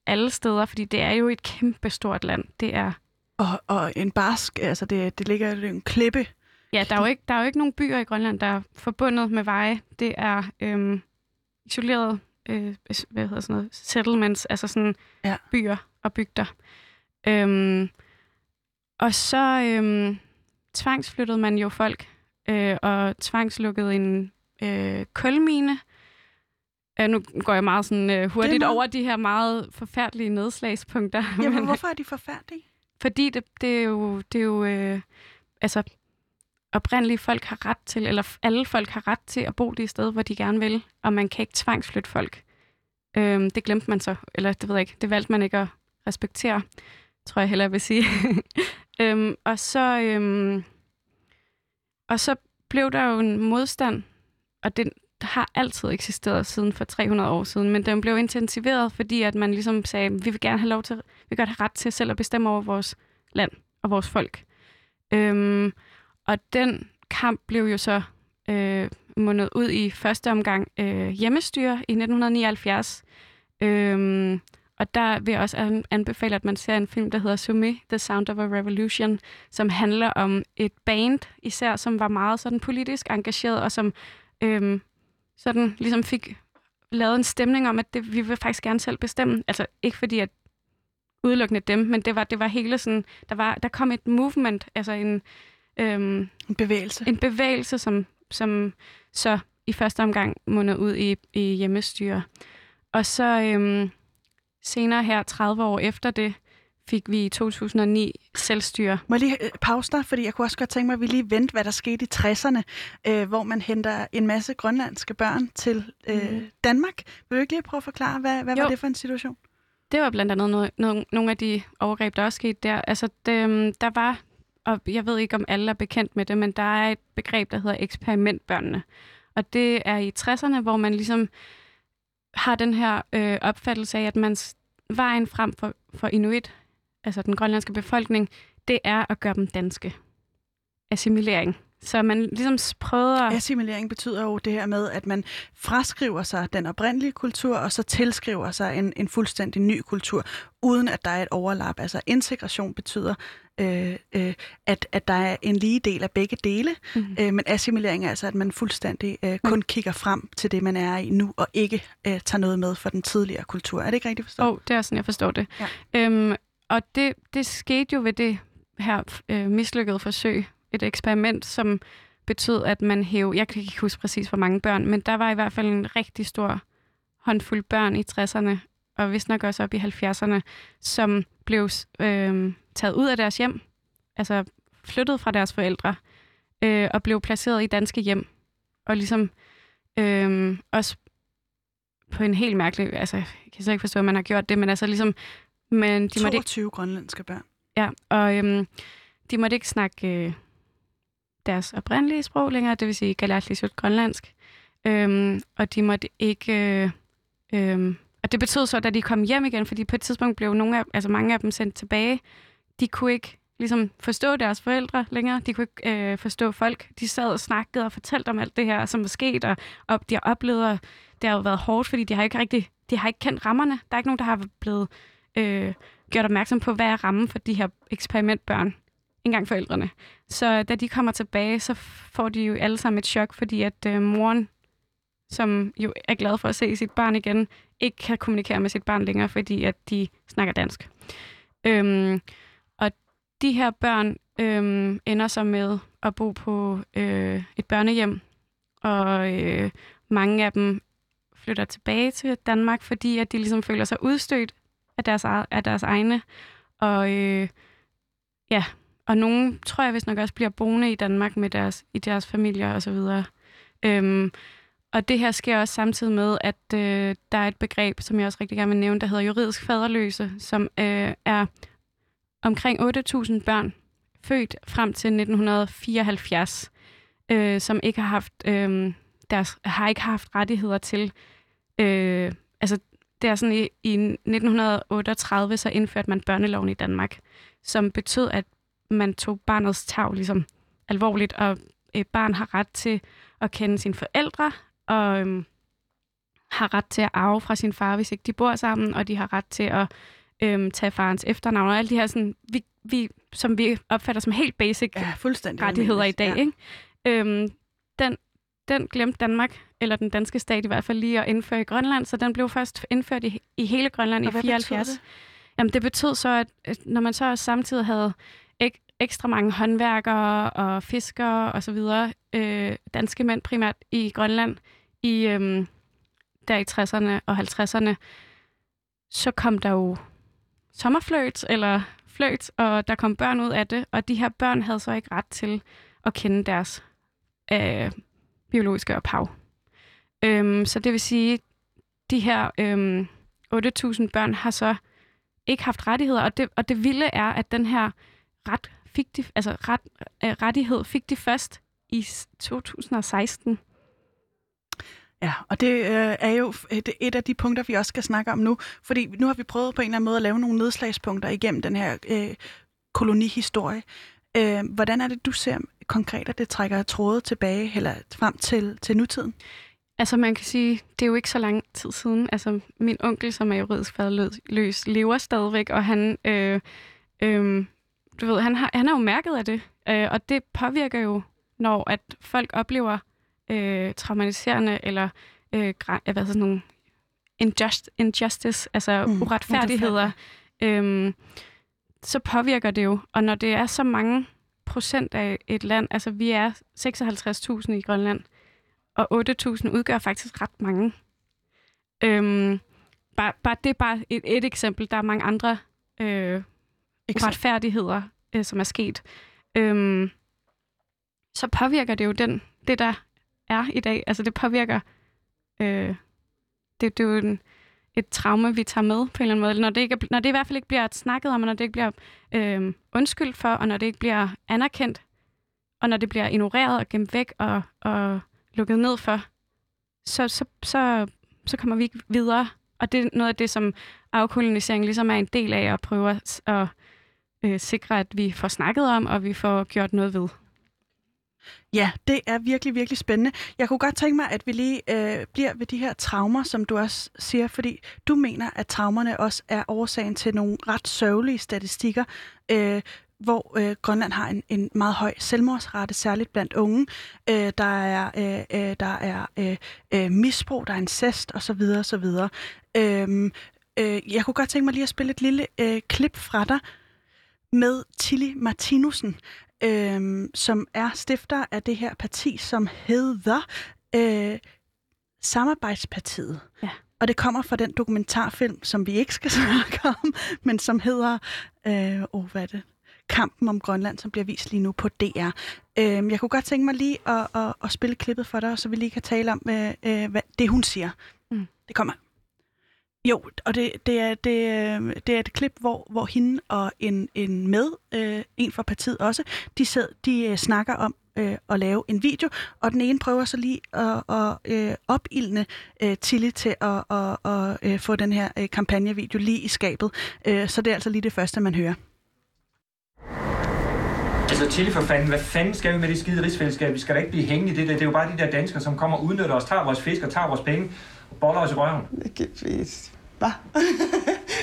alle steder, fordi det er jo et kæmpe stort land. Det er og, og en barsk, altså det, det ligger i en klippe. Ja, der er, jo ikke, der er jo ikke nogen byer i Grønland, der er forbundet med veje. Det er øhm, isoleret, øh, hvad hedder sådan noget, settlements, altså sådan ja. byer og bygder. Øhm, og så øhm, tvangsflyttede man jo folk øh, og tvangslukkede en øh, kulmine. Øh, nu går jeg meget sådan, øh, hurtigt meget... over de her meget forfærdelige nedslagspunkter. Ja, men hvorfor er de forfærdelige? Fordi det, det er jo, det er jo øh, altså, oprindelige folk har ret til, eller alle folk har ret til at bo det sted, hvor de gerne vil, og man kan ikke tvangsflytte folk. Øhm, det glemte man så, eller det ved jeg ikke, det valgte man ikke at respektere tror jeg hellere vil sige. [LAUGHS] øhm, og så øhm, og så blev der jo en modstand, og den har altid eksisteret siden for 300 år siden, men den blev intensiveret, fordi at man ligesom sagde, vi vil gerne have lov til, vi vil godt have ret til selv at bestemme over vores land og vores folk. Øhm, og den kamp blev jo så øh, mundet ud i første omgang øh, hjemmestyre i 1979. Øhm, og der vil jeg også anbefale, at man ser en film, der hedder Sumi, The Sound of a Revolution, som handler om et band, især som var meget sådan politisk engageret, og som øhm, sådan ligesom fik lavet en stemning om, at det, vi vil faktisk gerne selv bestemme. Altså ikke fordi, at udelukkende dem, men det var, det var hele sådan, der, var, der kom et movement, altså en, øhm, en bevægelse. En bevægelse, som, som så i første omgang mundede ud i, i hjemmestyre. Og så, øhm, Senere her, 30 år efter det, fik vi i 2009 selvstyre. Må jeg lige øh, pause dig, fordi jeg kunne også godt tænke mig, at vi lige vendte, hvad der skete i 60'erne, øh, hvor man henter en masse grønlandske børn til øh, mm. Danmark. Vil du ikke lige prøve at forklare, hvad, hvad var det for en situation? Det var blandt andet noget, noget, nogle af de overgreb, der også skete der. Altså, det, øhm, der var, og jeg ved ikke, om alle er bekendt med det, men der er et begreb, der hedder eksperimentbørnene. Og det er i 60'erne, hvor man ligesom har den her øh, opfattelse af, at man vejen frem for, for Inuit, altså den grønlandske befolkning, det er at gøre dem danske. Assimilering. Så man ligesom at... Assimilering betyder jo det her med, at man fraskriver sig den oprindelige kultur, og så tilskriver sig en, en fuldstændig ny kultur, uden at der er et overlap. Altså integration betyder, øh, øh, at, at der er en lige del af begge dele, Mhm. øh, men assimilering er altså, at man fuldstændig øh, kun kigger frem til det, man er i nu, og ikke øh, tager noget med fra den tidligere kultur. Er det ikke rigtigt forstået? Åh, oh, det er sådan, jeg forstår det. Ja. Øhm, og det, det skete jo ved det her øh, mislykkede forsøg, et eksperiment, som betød, at man hævde, jeg kan ikke huske præcis, hvor mange børn, men der var i hvert fald en rigtig stor håndfuld børn i 60'erne, og vist nok også op i 70'erne, som blev øh, taget ud af deres hjem, altså flyttet fra deres forældre, øh, og blev placeret i danske hjem. Og ligesom øh, også på en helt mærkelig, altså jeg kan så ikke forstå, at man har gjort det, men altså ligesom, men de måtte ikke 22 grønlandske børn. Ja, og øhm, de måtte ikke snakke øh, deres oprindelige sprog længere, det vil sige galatlisut grønlandsk. Øhm, og de måtte ikke... Øh, øh, og det betød så, at da de kom hjem igen, fordi på et tidspunkt blev nogle af, altså mange af dem sendt tilbage, de kunne ikke ligesom forstå deres forældre længere. De kunne ikke øh, forstå folk. De sad og snakkede og fortalte om alt det her, som var sket, og, og de har oplevet, og det har jo været hårdt, fordi de har ikke rigtig, de har ikke kendt rammerne. Der er ikke nogen, der har blevet øh, gjort opmærksom på, hvad er rammen for de her eksperimentbørn. Engang forældrene. Så da de kommer tilbage, så får de jo alle sammen et chok, fordi at øh, moren, som jo er glad for at se sit barn igen, ikke kan kommunikere med sit barn længere, fordi at de snakker dansk. Øhm, og de her børn øhm, ender så med at bo på øh, et børnehjem, og øh, mange af dem flytter tilbage til Danmark, fordi at de ligesom føler sig udstødt af deres, af deres egne. Og øh, ja, og nogen tror jeg vist nok også bliver boende i Danmark med deres, i deres familier og så videre. Øhm, og det her sker også samtidig med, at øh, der er et begreb, som jeg også rigtig gerne vil nævne, der hedder juridisk faderløse, som øh, er omkring 8.000 børn født frem til 1974, øh, som ikke har haft øh, deres har ikke haft rettigheder til. Øh, altså, det er sådan i, i 1938 så indførte man børneloven i Danmark, som betød, at man tog barnets tag ligesom alvorligt, og et barn har ret til at kende sine forældre, og øhm, har ret til at arve fra sin far, hvis ikke de bor sammen, og de har ret til at øhm, tage farens efternavn, og alle de her, sådan, vi, vi, som vi opfatter som helt basic Ja, fuldstændig rettigheder i dag. Ikke? Øhm, den, den glemte Danmark, eller den danske stat i hvert fald lige at indføre i Grønland, så den blev først indført i, i hele Grønland Og i hvad 74. betød det? Jamen, det betød så, at, når man så samtidig havde ek, ekstra mange håndværkere og fiskere og så videre, øh, danske mænd primært i Grønland, i øh, der i 60'erne og 50'erne, så kom der jo sommerfløjt eller fløjt, og der kom børn ud af det, og de her børn havde så ikke ret til at kende deres øh, biologiske ophav. Øhm, så det vil sige, de her øhm, 8.000 børn har så ikke haft rettigheder, og det, og det vilde er, at den her ret fik de, altså ret, øh, rettighed fik de først i 2016. Ja, og det øh, er jo øh, et, et af de punkter, vi også skal snakke om nu, fordi nu har vi prøvet på en eller anden måde at lave nogle nedslagspunkter igennem den her øh, kolonihistorie. Øh, hvordan er det, du ser konkret, at det trækker tråde tilbage eller frem til, til nutiden? Altså man kan sige, det er jo ikke så lang tid siden. Altså min onkel, som er juridisk faderløs, lever stadigvæk, og han, øh, øh, du ved, han, har, han er jo mærket af det. Øh, og det påvirker jo, når at folk oplever øh, traumatiserende eller øh, hvad hedder sådan nogle injust, injustice, altså Mm, uretfærdigheder, øh, så påvirker det jo. Og når det er så mange procent af et land, altså vi er 56.000 i Grønland, og 8.000 udgør faktisk ret mange. Øhm, bare, bare, det er bare et, et eksempel. Der er mange andre øh, retfærdigheder, øh, som er sket. Øhm, så påvirker det jo den, det, der er i dag. Altså det påvirker... Øh, det, det er jo en, et traume, vi tager med på en eller anden måde. Når det, ikke er, når det i hvert fald ikke bliver snakket om, og når det ikke bliver øh, undskyldt for, og når det ikke bliver anerkendt, og når det bliver ignoreret og gemt væk og, og lukket ned for, så, så, så, så kommer vi ikke videre. Og det er noget af det, som afkolonisering ligesom er en del af at prøve at, at øh, sikre, at vi får snakket om, og vi får gjort noget ved. Ja, det er virkelig, virkelig spændende. Jeg kunne godt tænke mig, at vi lige øh, bliver ved de her traumer, som du også siger, fordi du mener, at traumerne også er årsagen til nogle ret sørgelige statistikker, øh, hvor øh, Grønland har en, en meget høj selvmordsrate, særligt blandt unge. Øh, der er, øh, øh der er øh, øh, misbrug, der er incest osv. osv. Øh, øh, jeg kunne godt tænke mig lige at spille et lille øh, klip fra dig med Tilly Martinussen, øh, som er stifter af det her parti, som hedder øh, Samarbejdspartiet. Ja. Og det kommer fra den dokumentarfilm, som vi ikke skal [LAUGHS] snakke om, men som hedder, øh, oh, hvad er det? Kampen om Grønland, som bliver vist lige nu på DR. Øh, jeg kunne godt tænke mig lige at, at, at spille klippet for dig, så vi lige kan tale om, øh, øh, hvad det hun siger. Mm. Det kommer. Jo, og det, det, er, det, øh, det er et klip, hvor, hvor hende og en, en med, øh, en fra partiet også, de, sid, de øh, snakker om øh, at lave en video, og den ene prøver så lige at, at øh, opildne øh, Tilly til at, at, at øh, få den her øh, kampagnevideo lige i skabet. Øh, så det er altså lige det første, man hører. Altså Tilly for fanden, hvad fanden skal vi med det skide rigsfællesskab? Vi skal da ikke blive hængende i det der. Det er jo bare de der danskere, som kommer og udnytter os, tager vores fisk og tager vores penge og boller os i røven. Hvad?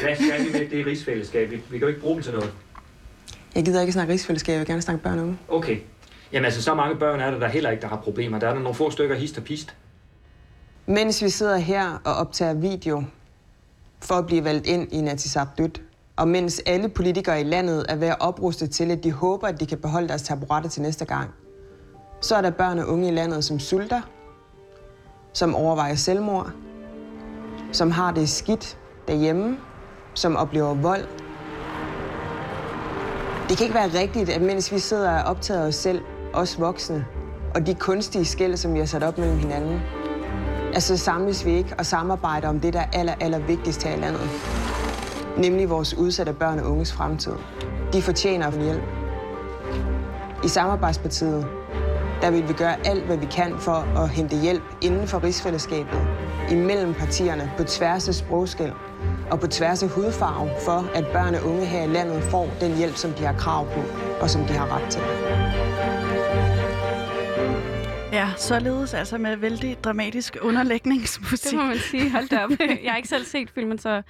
Hvad skal vi med det rigsfællesskab? Vi, vi kan jo ikke bruge dem til noget. Jeg gider ikke snakke rigsfællesskab, jeg vil gerne snakke børn og unge. Okay. Jamen altså, så mange børn er der, der heller ikke der har problemer. Der er der nogle få stykker hist og pist. Mens vi sidder her og optager video for at blive valgt ind i Natisabdut, og mens alle politikere i landet er ved at opruste til, at de håber, at de kan beholde deres taburetter til næste gang, så er der børn og unge i landet, som sulter, som overvejer selvmord, som har det skidt derhjemme, som oplever vold. Det kan ikke være rigtigt, at mens vi sidder og optager os selv, os voksne, og de kunstige skæld, som vi har sat op mellem hinanden, altså samles vi ikke og samarbejder om det, der er aller, aller vigtigst her i landet. Nemlig vores udsatte børn og unges fremtid. De fortjener en hjælp. I Samarbejdspartiet, der vil vi gøre alt, hvad vi kan for at hente hjælp inden for rigsfællesskabet, imellem partierne, på tværs af sprogskæld og på tværs af hudfarve, for at børn og unge her i landet får den hjælp, som de har krav på og som de har ret til. Ja, således altså med vældig dramatisk underlægningsmusik. [LAUGHS] Det må man sige. Hold da op. Jeg har ikke selv set filmen, så...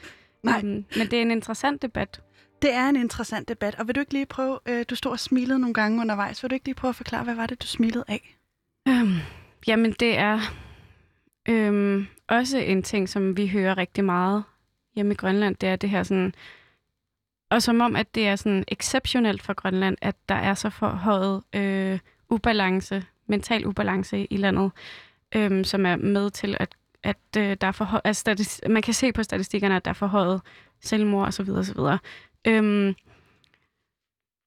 Nej. Um, men det er en interessant debat. Det er en interessant debat, og vil du ikke lige prøve, øh, du stod og smilede nogle gange undervejs, vil du ikke lige prøve at forklare, hvad var det, du smilede af? Um, jamen, det er um, også en ting, som vi hører rigtig meget hjemme i Grønland. Det er det her sådan... Og som om, at det er sådan exceptionelt for Grønland, at der er så forhøjet øh, ubalance, mental ubalance i landet, øh, som er med til, at, at øh, der er forhøjet, altså, statis- man kan se på statistikkerne, at der er forhøjet selvmord osv. osv. Øhm,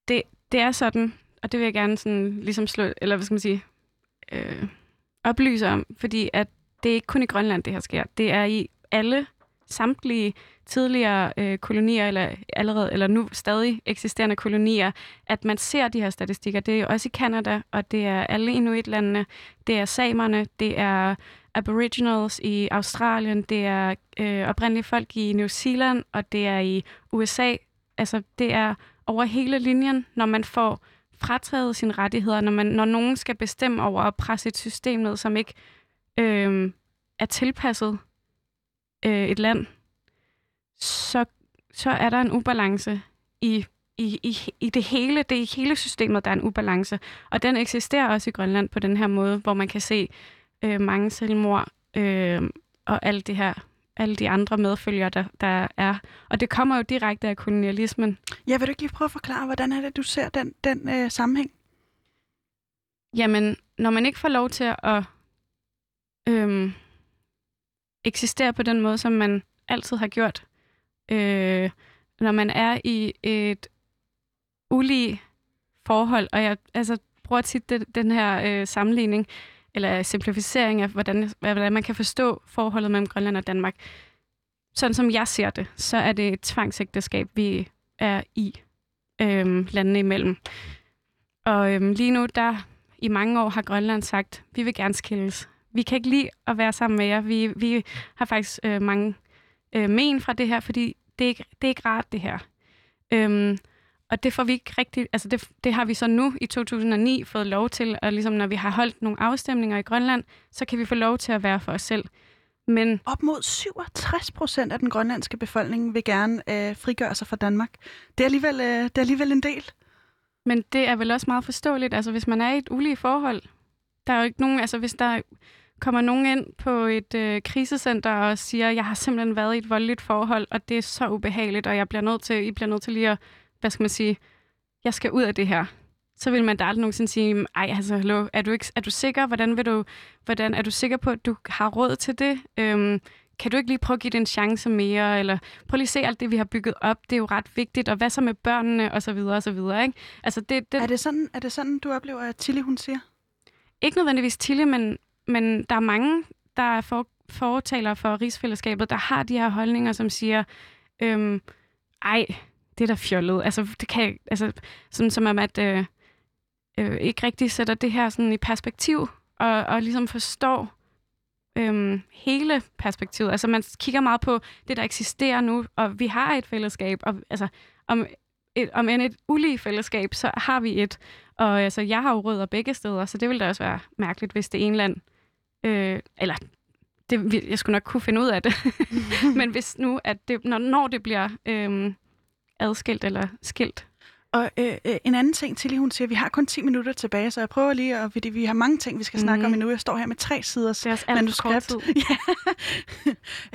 det, det er sådan, og det vil jeg gerne sådan, ligesom slå, eller hvad skal man sige, øh, oplyse om, fordi at det er ikke kun i Grønland, det her sker. Det er i alle samtlige tidligere øh, kolonier, eller allerede, eller nu stadig eksisterende kolonier, at man ser de her statistikker. Det er også i Kanada, og det er alle inuitlandene, det er samerne, det er aboriginals i Australien, det er øh, oprindelige folk i New Zealand, og det er i USA. Altså, det er over hele linjen, når man får frataget sine rettigheder, når, man, når nogen skal bestemme over at presse et system ned, som ikke øh, er tilpasset øh, et land, så, så er der en ubalance i, i, i, i det hele. Det er i hele systemet, der er en ubalance. Og den eksisterer også i Grønland på den her måde, hvor man kan se øh, mange selvmord øh, og alt det her alle de andre medfølgere, der, der er. Og det kommer jo direkte af kolonialismen. Ja, vil du ikke lige prøve at forklare, hvordan er det, du ser den, den øh, sammenhæng? Jamen, når man ikke får lov til at øhm, eksistere på den måde, som man altid har gjort, øh, når man er i et ulige forhold, og jeg altså, bruger tit det, den her øh, sammenligning, eller simplificering af, hvordan, hvordan man kan forstå forholdet mellem Grønland og Danmark. Sådan som jeg ser det, så er det et tvangsægteskab, vi er i øhm, landene imellem. Og øhm, lige nu, der i mange år har Grønland sagt, vi vil gerne skilles. Vi kan ikke lide at være sammen med jer. Vi, vi har faktisk øh, mange øh, men fra det her, fordi det er, ikke, det er ikke rart, det her. Øhm, og det får vi ikke rigtig, altså det, det har vi så nu i 2009 fået lov til, og ligesom når vi har holdt nogle afstemninger i Grønland, så kan vi få lov til at være for os selv. Men Op mod 67 procent af den grønlandske befolkning vil gerne øh, frigøre sig fra Danmark. Det er, alligevel, øh, det er alligevel en del. Men det er vel også meget forståeligt, altså hvis man er i et ulige forhold, der er jo ikke nogen, altså hvis der kommer nogen ind på et øh, krisecenter og siger, jeg har simpelthen været i et voldeligt forhold, og det er så ubehageligt, og jeg bliver nødt til, I bliver nødt til lige at, hvad skal man sige, jeg skal ud af det her. Så vil man da aldrig nogensinde sige, ej, altså, hallo, er du, ikke, er du sikker? Hvordan, vil du, hvordan er du sikker på, at du har råd til det? Øhm, kan du ikke lige prøve at give det en chance mere? Eller prøv lige at se alt det, vi har bygget op. Det er jo ret vigtigt. Og hvad så med børnene? Og så videre, og så videre. Ikke? Altså, det, det, Er det, sådan, er det sådan, du oplever, at Tilly hun siger? Ikke nødvendigvis Tille, men, men der er mange, der er for, fortaler for rigsfællesskabet, der har de her holdninger, som siger, øhm, ej, det er da fjollet. Altså, det kan altså, sådan som om, at øh, øh, ikke rigtig sætter det her sådan i perspektiv, og, og ligesom forstår øhm, hele perspektivet. Altså, man kigger meget på det, der eksisterer nu, og vi har et fællesskab, og altså, om, et, om end et ulige fællesskab, så har vi et. Og altså, jeg har jo rødder begge steder, så det ville da også være mærkeligt, hvis det ene land... Øh, eller, det, vi- jeg skulle nok kunne finde ud af det. [LAUGHS] Men hvis nu, at det, når, når det bliver øh, adskilt eller skilt, og øh, øh, en anden ting, Tilly hun siger, vi har kun 10 minutter tilbage, så jeg prøver lige, at, fordi vi har mange ting, vi skal snakke Mhm. om endnu. Jeg står her med tre sider det er manuskript [LAUGHS] ja,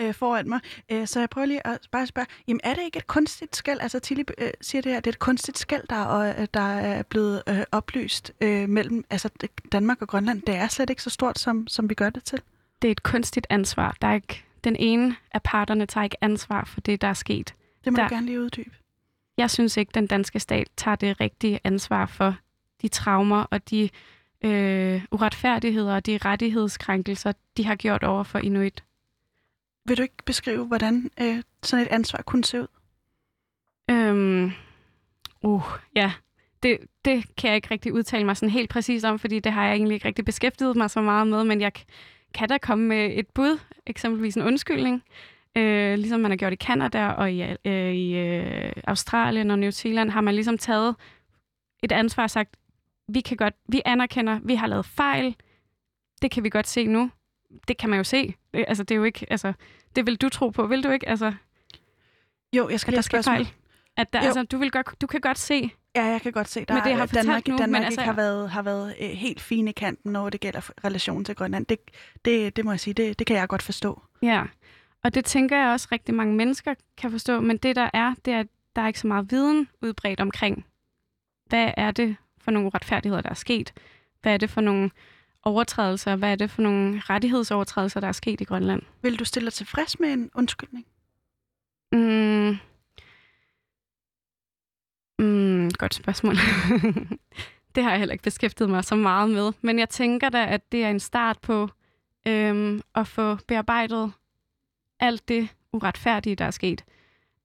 øh, foran mig. Øh, så jeg prøver lige at bare spørge, jamen er det ikke et kunstigt skæld? Altså Tilly øh, siger det her, det er et kunstigt skæld, der, og, der er blevet øh, oplyst øh, mellem altså, Danmark og Grønland. Det er slet ikke så stort, som, som vi gør det til. Det er et kunstigt ansvar. Der er ikke, den ene af parterne tager ikke ansvar for det, der er sket. Det må Der- du gerne lige uddybe. Jeg synes ikke, den danske stat tager det rigtige ansvar for de traumer og de øh, uretfærdigheder og de rettighedskrænkelser, de har gjort over for Inuit. Vil du ikke beskrive, hvordan øh, sådan et ansvar kunne se ud? Øhm, uh, ja, det, det kan jeg ikke rigtig udtale mig sådan helt præcis om, fordi det har jeg egentlig ikke rigtig beskæftiget mig så meget med, men jeg kan da komme med et bud, eksempelvis en undskyldning, øh, ligesom man har gjort i Canada og i, øh, i øh, Australien og New Zealand, har man ligesom taget et ansvar og sagt, vi kan godt, vi anerkender, vi har lavet fejl, det kan vi godt se nu. Det kan man jo se. Det, altså, det er jo ikke, altså, det vil du tro på, vil du ikke? Altså, Jo, jeg skal da spørgsmål. fejl. At der, Jo. altså, du, vil godt, du kan godt se, Ja, jeg kan godt se, der Men det, har Danmark, nu, Danmark men ikke altså- har været, har været øh, helt fine i kanten, når det gælder relationen til Grønland. Det, det, det må jeg sige, det, det kan jeg godt forstå. Ja, og det tænker jeg også rigtig mange mennesker kan forstå, men det der er, det er, at der er ikke så meget viden udbredt omkring, hvad er det for nogle uretfærdigheder, der er sket? Hvad er det for nogle overtrædelser? Hvad er det for nogle rettighedsovertrædelser, der er sket i Grønland? Vil du stille dig tilfreds med en undskyldning? Mm. Mm, godt spørgsmål. [LAUGHS] det har jeg heller ikke beskæftiget mig så meget med. Men jeg tænker da, at det er en start på øhm, at få bearbejdet alt det uretfærdige, der er sket.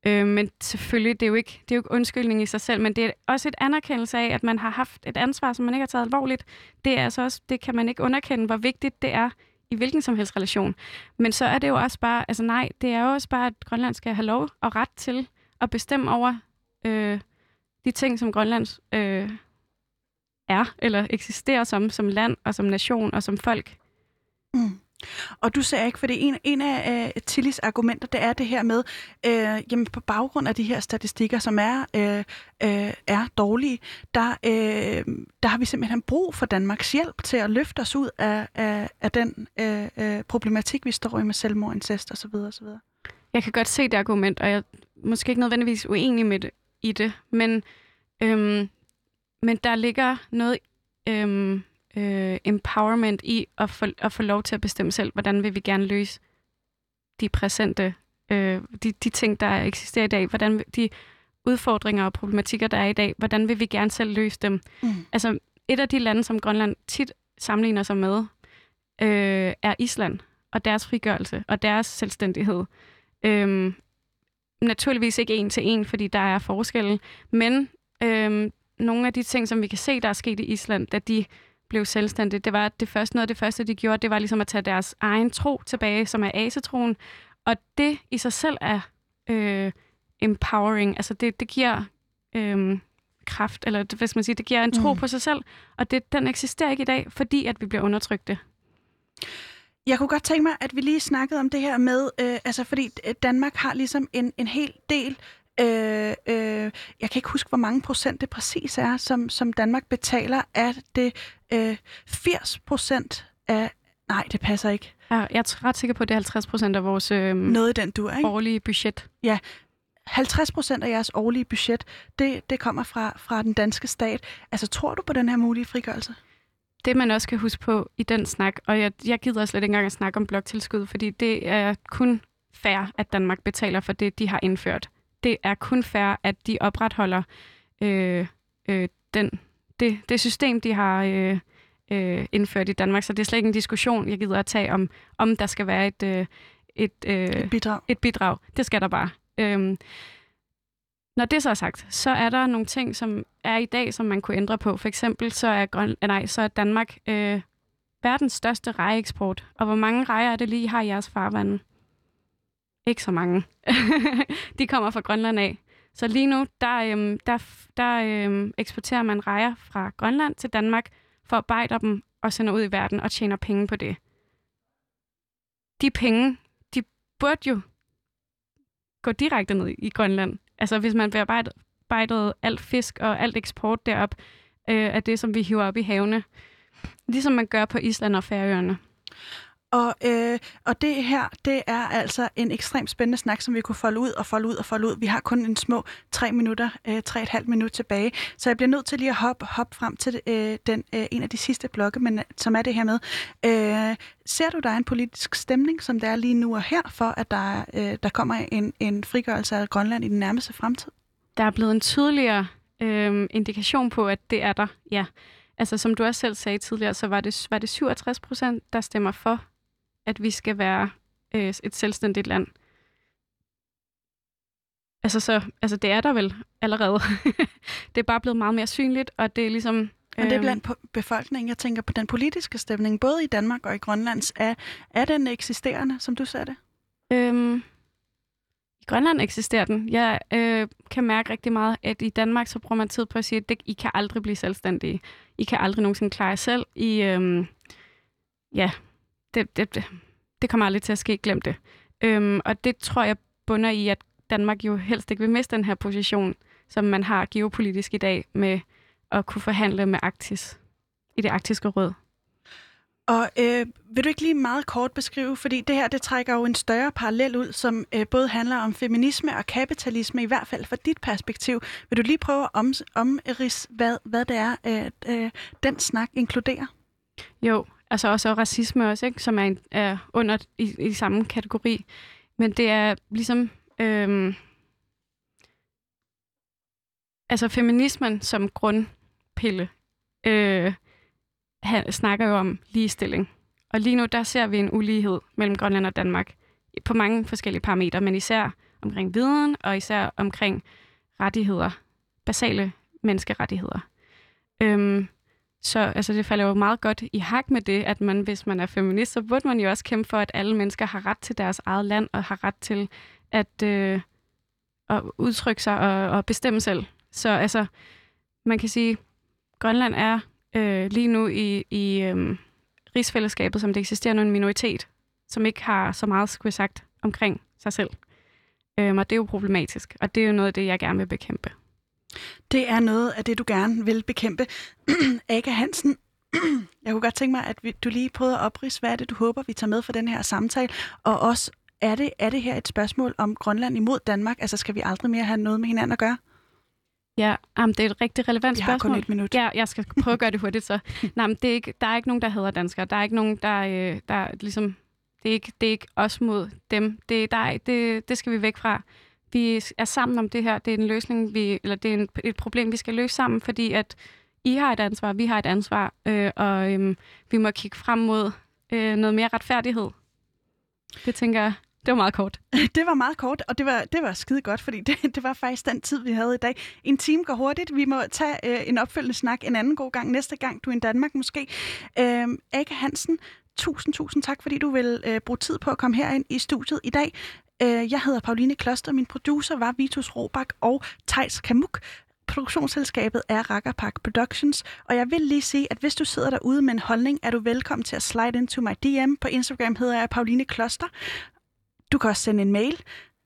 Øh, men selvfølgelig, det er, jo ikke, det er jo ikke undskyldning i sig selv, men det er også et anerkendelse af, at man har haft et ansvar, som man ikke har taget alvorligt. Det er altså også, det kan man ikke underkende, hvor vigtigt det er i hvilken som helst relation. Men så er det jo også bare, altså nej, det er jo også bare, at Grønland skal have lov og ret til at bestemme over øh, de ting, som Grønland øh, er, eller eksisterer som, som land og som nation og som folk. Mm. Og du ser ikke, fordi en, en af øh, uh, Tillis argumenter, det er det her med, øh, jamen på baggrund af de her statistikker, som er, øh, øh, er dårlige, der, øh, der har vi simpelthen brug for Danmarks hjælp til at løfte os ud af, af, af den øh, øh, problematik, vi står i med selvmord, incest osv. osv. Jeg kan godt se det argument, og jeg er måske ikke nødvendigvis uenig med det, i det, men, øhm, men der ligger noget øhm, øh, empowerment i at få, at få lov til at bestemme selv, hvordan vil vi gerne løse de præsente, øh, de, de ting, der eksisterer i dag, hvordan vil- de udfordringer og problematikker, der er i dag, hvordan vil vi gerne selv løse dem. Mm. Altså, et af de lande, som Grønland tit sammenligner sig med, øh, er Island og deres frigørelse og deres selvstændighed. Øhm, naturligvis ikke en til en, fordi der er forskelle, men øhm, nogle af de ting, som vi kan se, der er sket i Island, da de blev selvstændige, det var at det første, noget af det første, de gjorde, det var ligesom at tage deres egen tro tilbage, som er asetroen, og det i sig selv er øh, empowering, altså det, det giver øh, kraft, eller hvad skal man sige, det giver en tro Mm. på sig selv, og det, den eksisterer ikke i dag, fordi at vi bliver undertrykte. Jeg kunne godt tænke mig, at vi lige snakkede om det her med, øh, altså fordi Danmark har ligesom en, en hel del, øh, øh, jeg kan ikke huske, hvor mange procent det præcis er, som, som Danmark betaler af det øh, 80 procent af, nej, det passer ikke, Jeg, jeg er ret sikker på, at det er 50 procent af vores øh, noget den dur, ikke? årlige budget. 50 procent af jeres årlige budget, det, det kommer fra, fra den danske stat. Altså, tror du på den her mulige frigørelse? Det, man også kan huske på i den snak, og jeg, jeg gider slet ikke engang at snakke om bloktilskud, fordi det er kun fair, at Danmark betaler for det, de har indført. Det er kun fair, at de opretholder øh, øh, den, det, det system, de har øh, øh, indført i Danmark. Så det er slet ikke en diskussion, jeg gider at tage om, om der skal være et, øh, et, øh, Et bidrag? et bidrag. Det skal der bare. Øhm, når det så er sagt, så er der nogle ting, som er i dag, som man kunne ændre på. For eksempel så er, Grøn, eh, nej, så er Danmark øh, verdens største rejeeksport. Og hvor mange rejer er det lige, har i jeres farvande? Ikke så mange. [LAUGHS] De kommer fra Grønland af. Så lige nu, der, øhm, der, der øhm, eksporterer man rejer fra Grønland til Danmark, forarbejder dem og sender ud i verden og tjener penge på det. De penge, de burde jo gå direkte ned i Grønland. Altså hvis man bearbejdede alt fisk og alt eksport derop øh, af det, som vi hiver op i havene. Ligesom man gør på Island og Færøerne. Og, øh, og det her, det er altså en ekstremt spændende snak, som vi kunne folde ud og folde ud og folde ud. Vi har kun en små tre minutter, øh, tre og et halvt minut tilbage, så jeg bliver nødt til lige at hoppe, hoppe frem til øh, den, øh, en af de sidste blokke, men, øh, som er det her med. Øh, ser du, der er en politisk stemning, som der er lige nu og her, for at der, øh, der kommer en, en frigørelse af Grønland i den nærmeste fremtid? Der er blevet en tydeligere øh, indikation på, at det er der, ja. Altså som du også selv sagde tidligere, så var det, var det 67 procent, der stemmer for, at vi skal være øh, et selvstændigt land. Altså, så, altså det er der vel allerede. [LAUGHS] det er bare blevet meget mere synligt, og det er ligesom... Men det er øhm, blandt befolkningen. Jeg tænker på den politiske stemning, både i Danmark og i Grønlands. Er, er den eksisterende, som du sagde det? Øhm, I Grønland eksisterer den. Jeg øh, kan mærke rigtig meget, at i Danmark så bruger man tid på at sige, at det, I kan aldrig blive selvstændige. I kan aldrig nogensinde klare jer selv. I, øhm, ja, det, det, det, det kommer aldrig til at ske. Glem det. Øhm, og det tror jeg bunder i, at Danmark jo helst ikke vil miste den her position, som man har geopolitisk i dag med at kunne forhandle med Arktis i det arktiske råd. Og øh, vil du ikke lige meget kort beskrive, fordi det her det trækker jo en større parallel ud, som øh, både handler om feminisme og kapitalisme, i hvert fald fra dit perspektiv. Vil du lige prøve at om, omrids, hvad, hvad det er, øh, øh, den snak inkluderer? Jo, altså også racisme også, ikke? som er, en, er under i, i samme kategori. Men det er ligesom... Øhm, altså feminismen som grundpille øh, han snakker jo om ligestilling. Og lige nu, der ser vi en ulighed mellem Grønland og Danmark på mange forskellige parametre, men især omkring viden og især omkring rettigheder, basale menneskerettigheder. Øhm, så altså, det falder jo meget godt i hak med det, at man, hvis man er feminist, så burde man jo også kæmpe for, at alle mennesker har ret til deres eget land og har ret til at, øh, at udtrykke sig og, og bestemme selv. Så altså, man kan sige, Grønland er øh, lige nu i, i øh, rigsfællesskabet, som det eksisterer nu, en minoritet, som ikke har så meget, skulle sagt, omkring sig selv. Øhm, og det er jo problematisk, og det er jo noget af det, jeg gerne vil bekæmpe. Det er noget af det, du gerne vil bekæmpe. [CLEARS THROAT] Aka Hansen, [CLEARS THROAT] jeg kunne godt tænke mig, at vi, du lige prøvede at oprise, hvad er det, du håber, vi tager med for den her samtale, og også, er det, er det her et spørgsmål om Grønland imod Danmark? Altså, skal vi aldrig mere have noget med hinanden at gøre? Ja, jamen, det er et rigtig relevant har spørgsmål. kun et minut. Ja, jeg skal prøve at gøre det hurtigt så. [LAUGHS] Nej, men det er ikke, der er ikke nogen, der hedder danskere. Der er ikke nogen, der, øh, der ligesom... Det er, ikke, det er ikke os mod dem. Det, der er, det, det skal vi væk fra. Vi er sammen om det her. Det er en løsning, vi, eller det er en, et problem, vi skal løse sammen, fordi at I har et ansvar, vi har et ansvar, øh, og øh, vi må kigge frem mod øh, noget mere retfærdighed. Det tænker jeg, det var meget kort. [LAUGHS] Det var meget kort, og det var, det var skide godt, fordi det, det var faktisk den tid, vi havde i dag. En time går hurtigt. Vi må tage øh, en opfølgende snak en anden god gang, næste gang du er i Danmark måske. Øh, Ake Hansen, tusind, tusind tak, fordi du vil øh, bruge tid på at komme herind i studiet i dag. Øh, jeg hedder Pauline Kloster, min producer var Vitus Robak og Tejs Kamuk. produktionsselskabet er Rackerpark Productions, og jeg vil lige sige, at hvis du sidder derude med en holdning, er du velkommen til at slide into my DM. På Instagram hedder jeg Pauline Kloster. Du kan også sende en mail.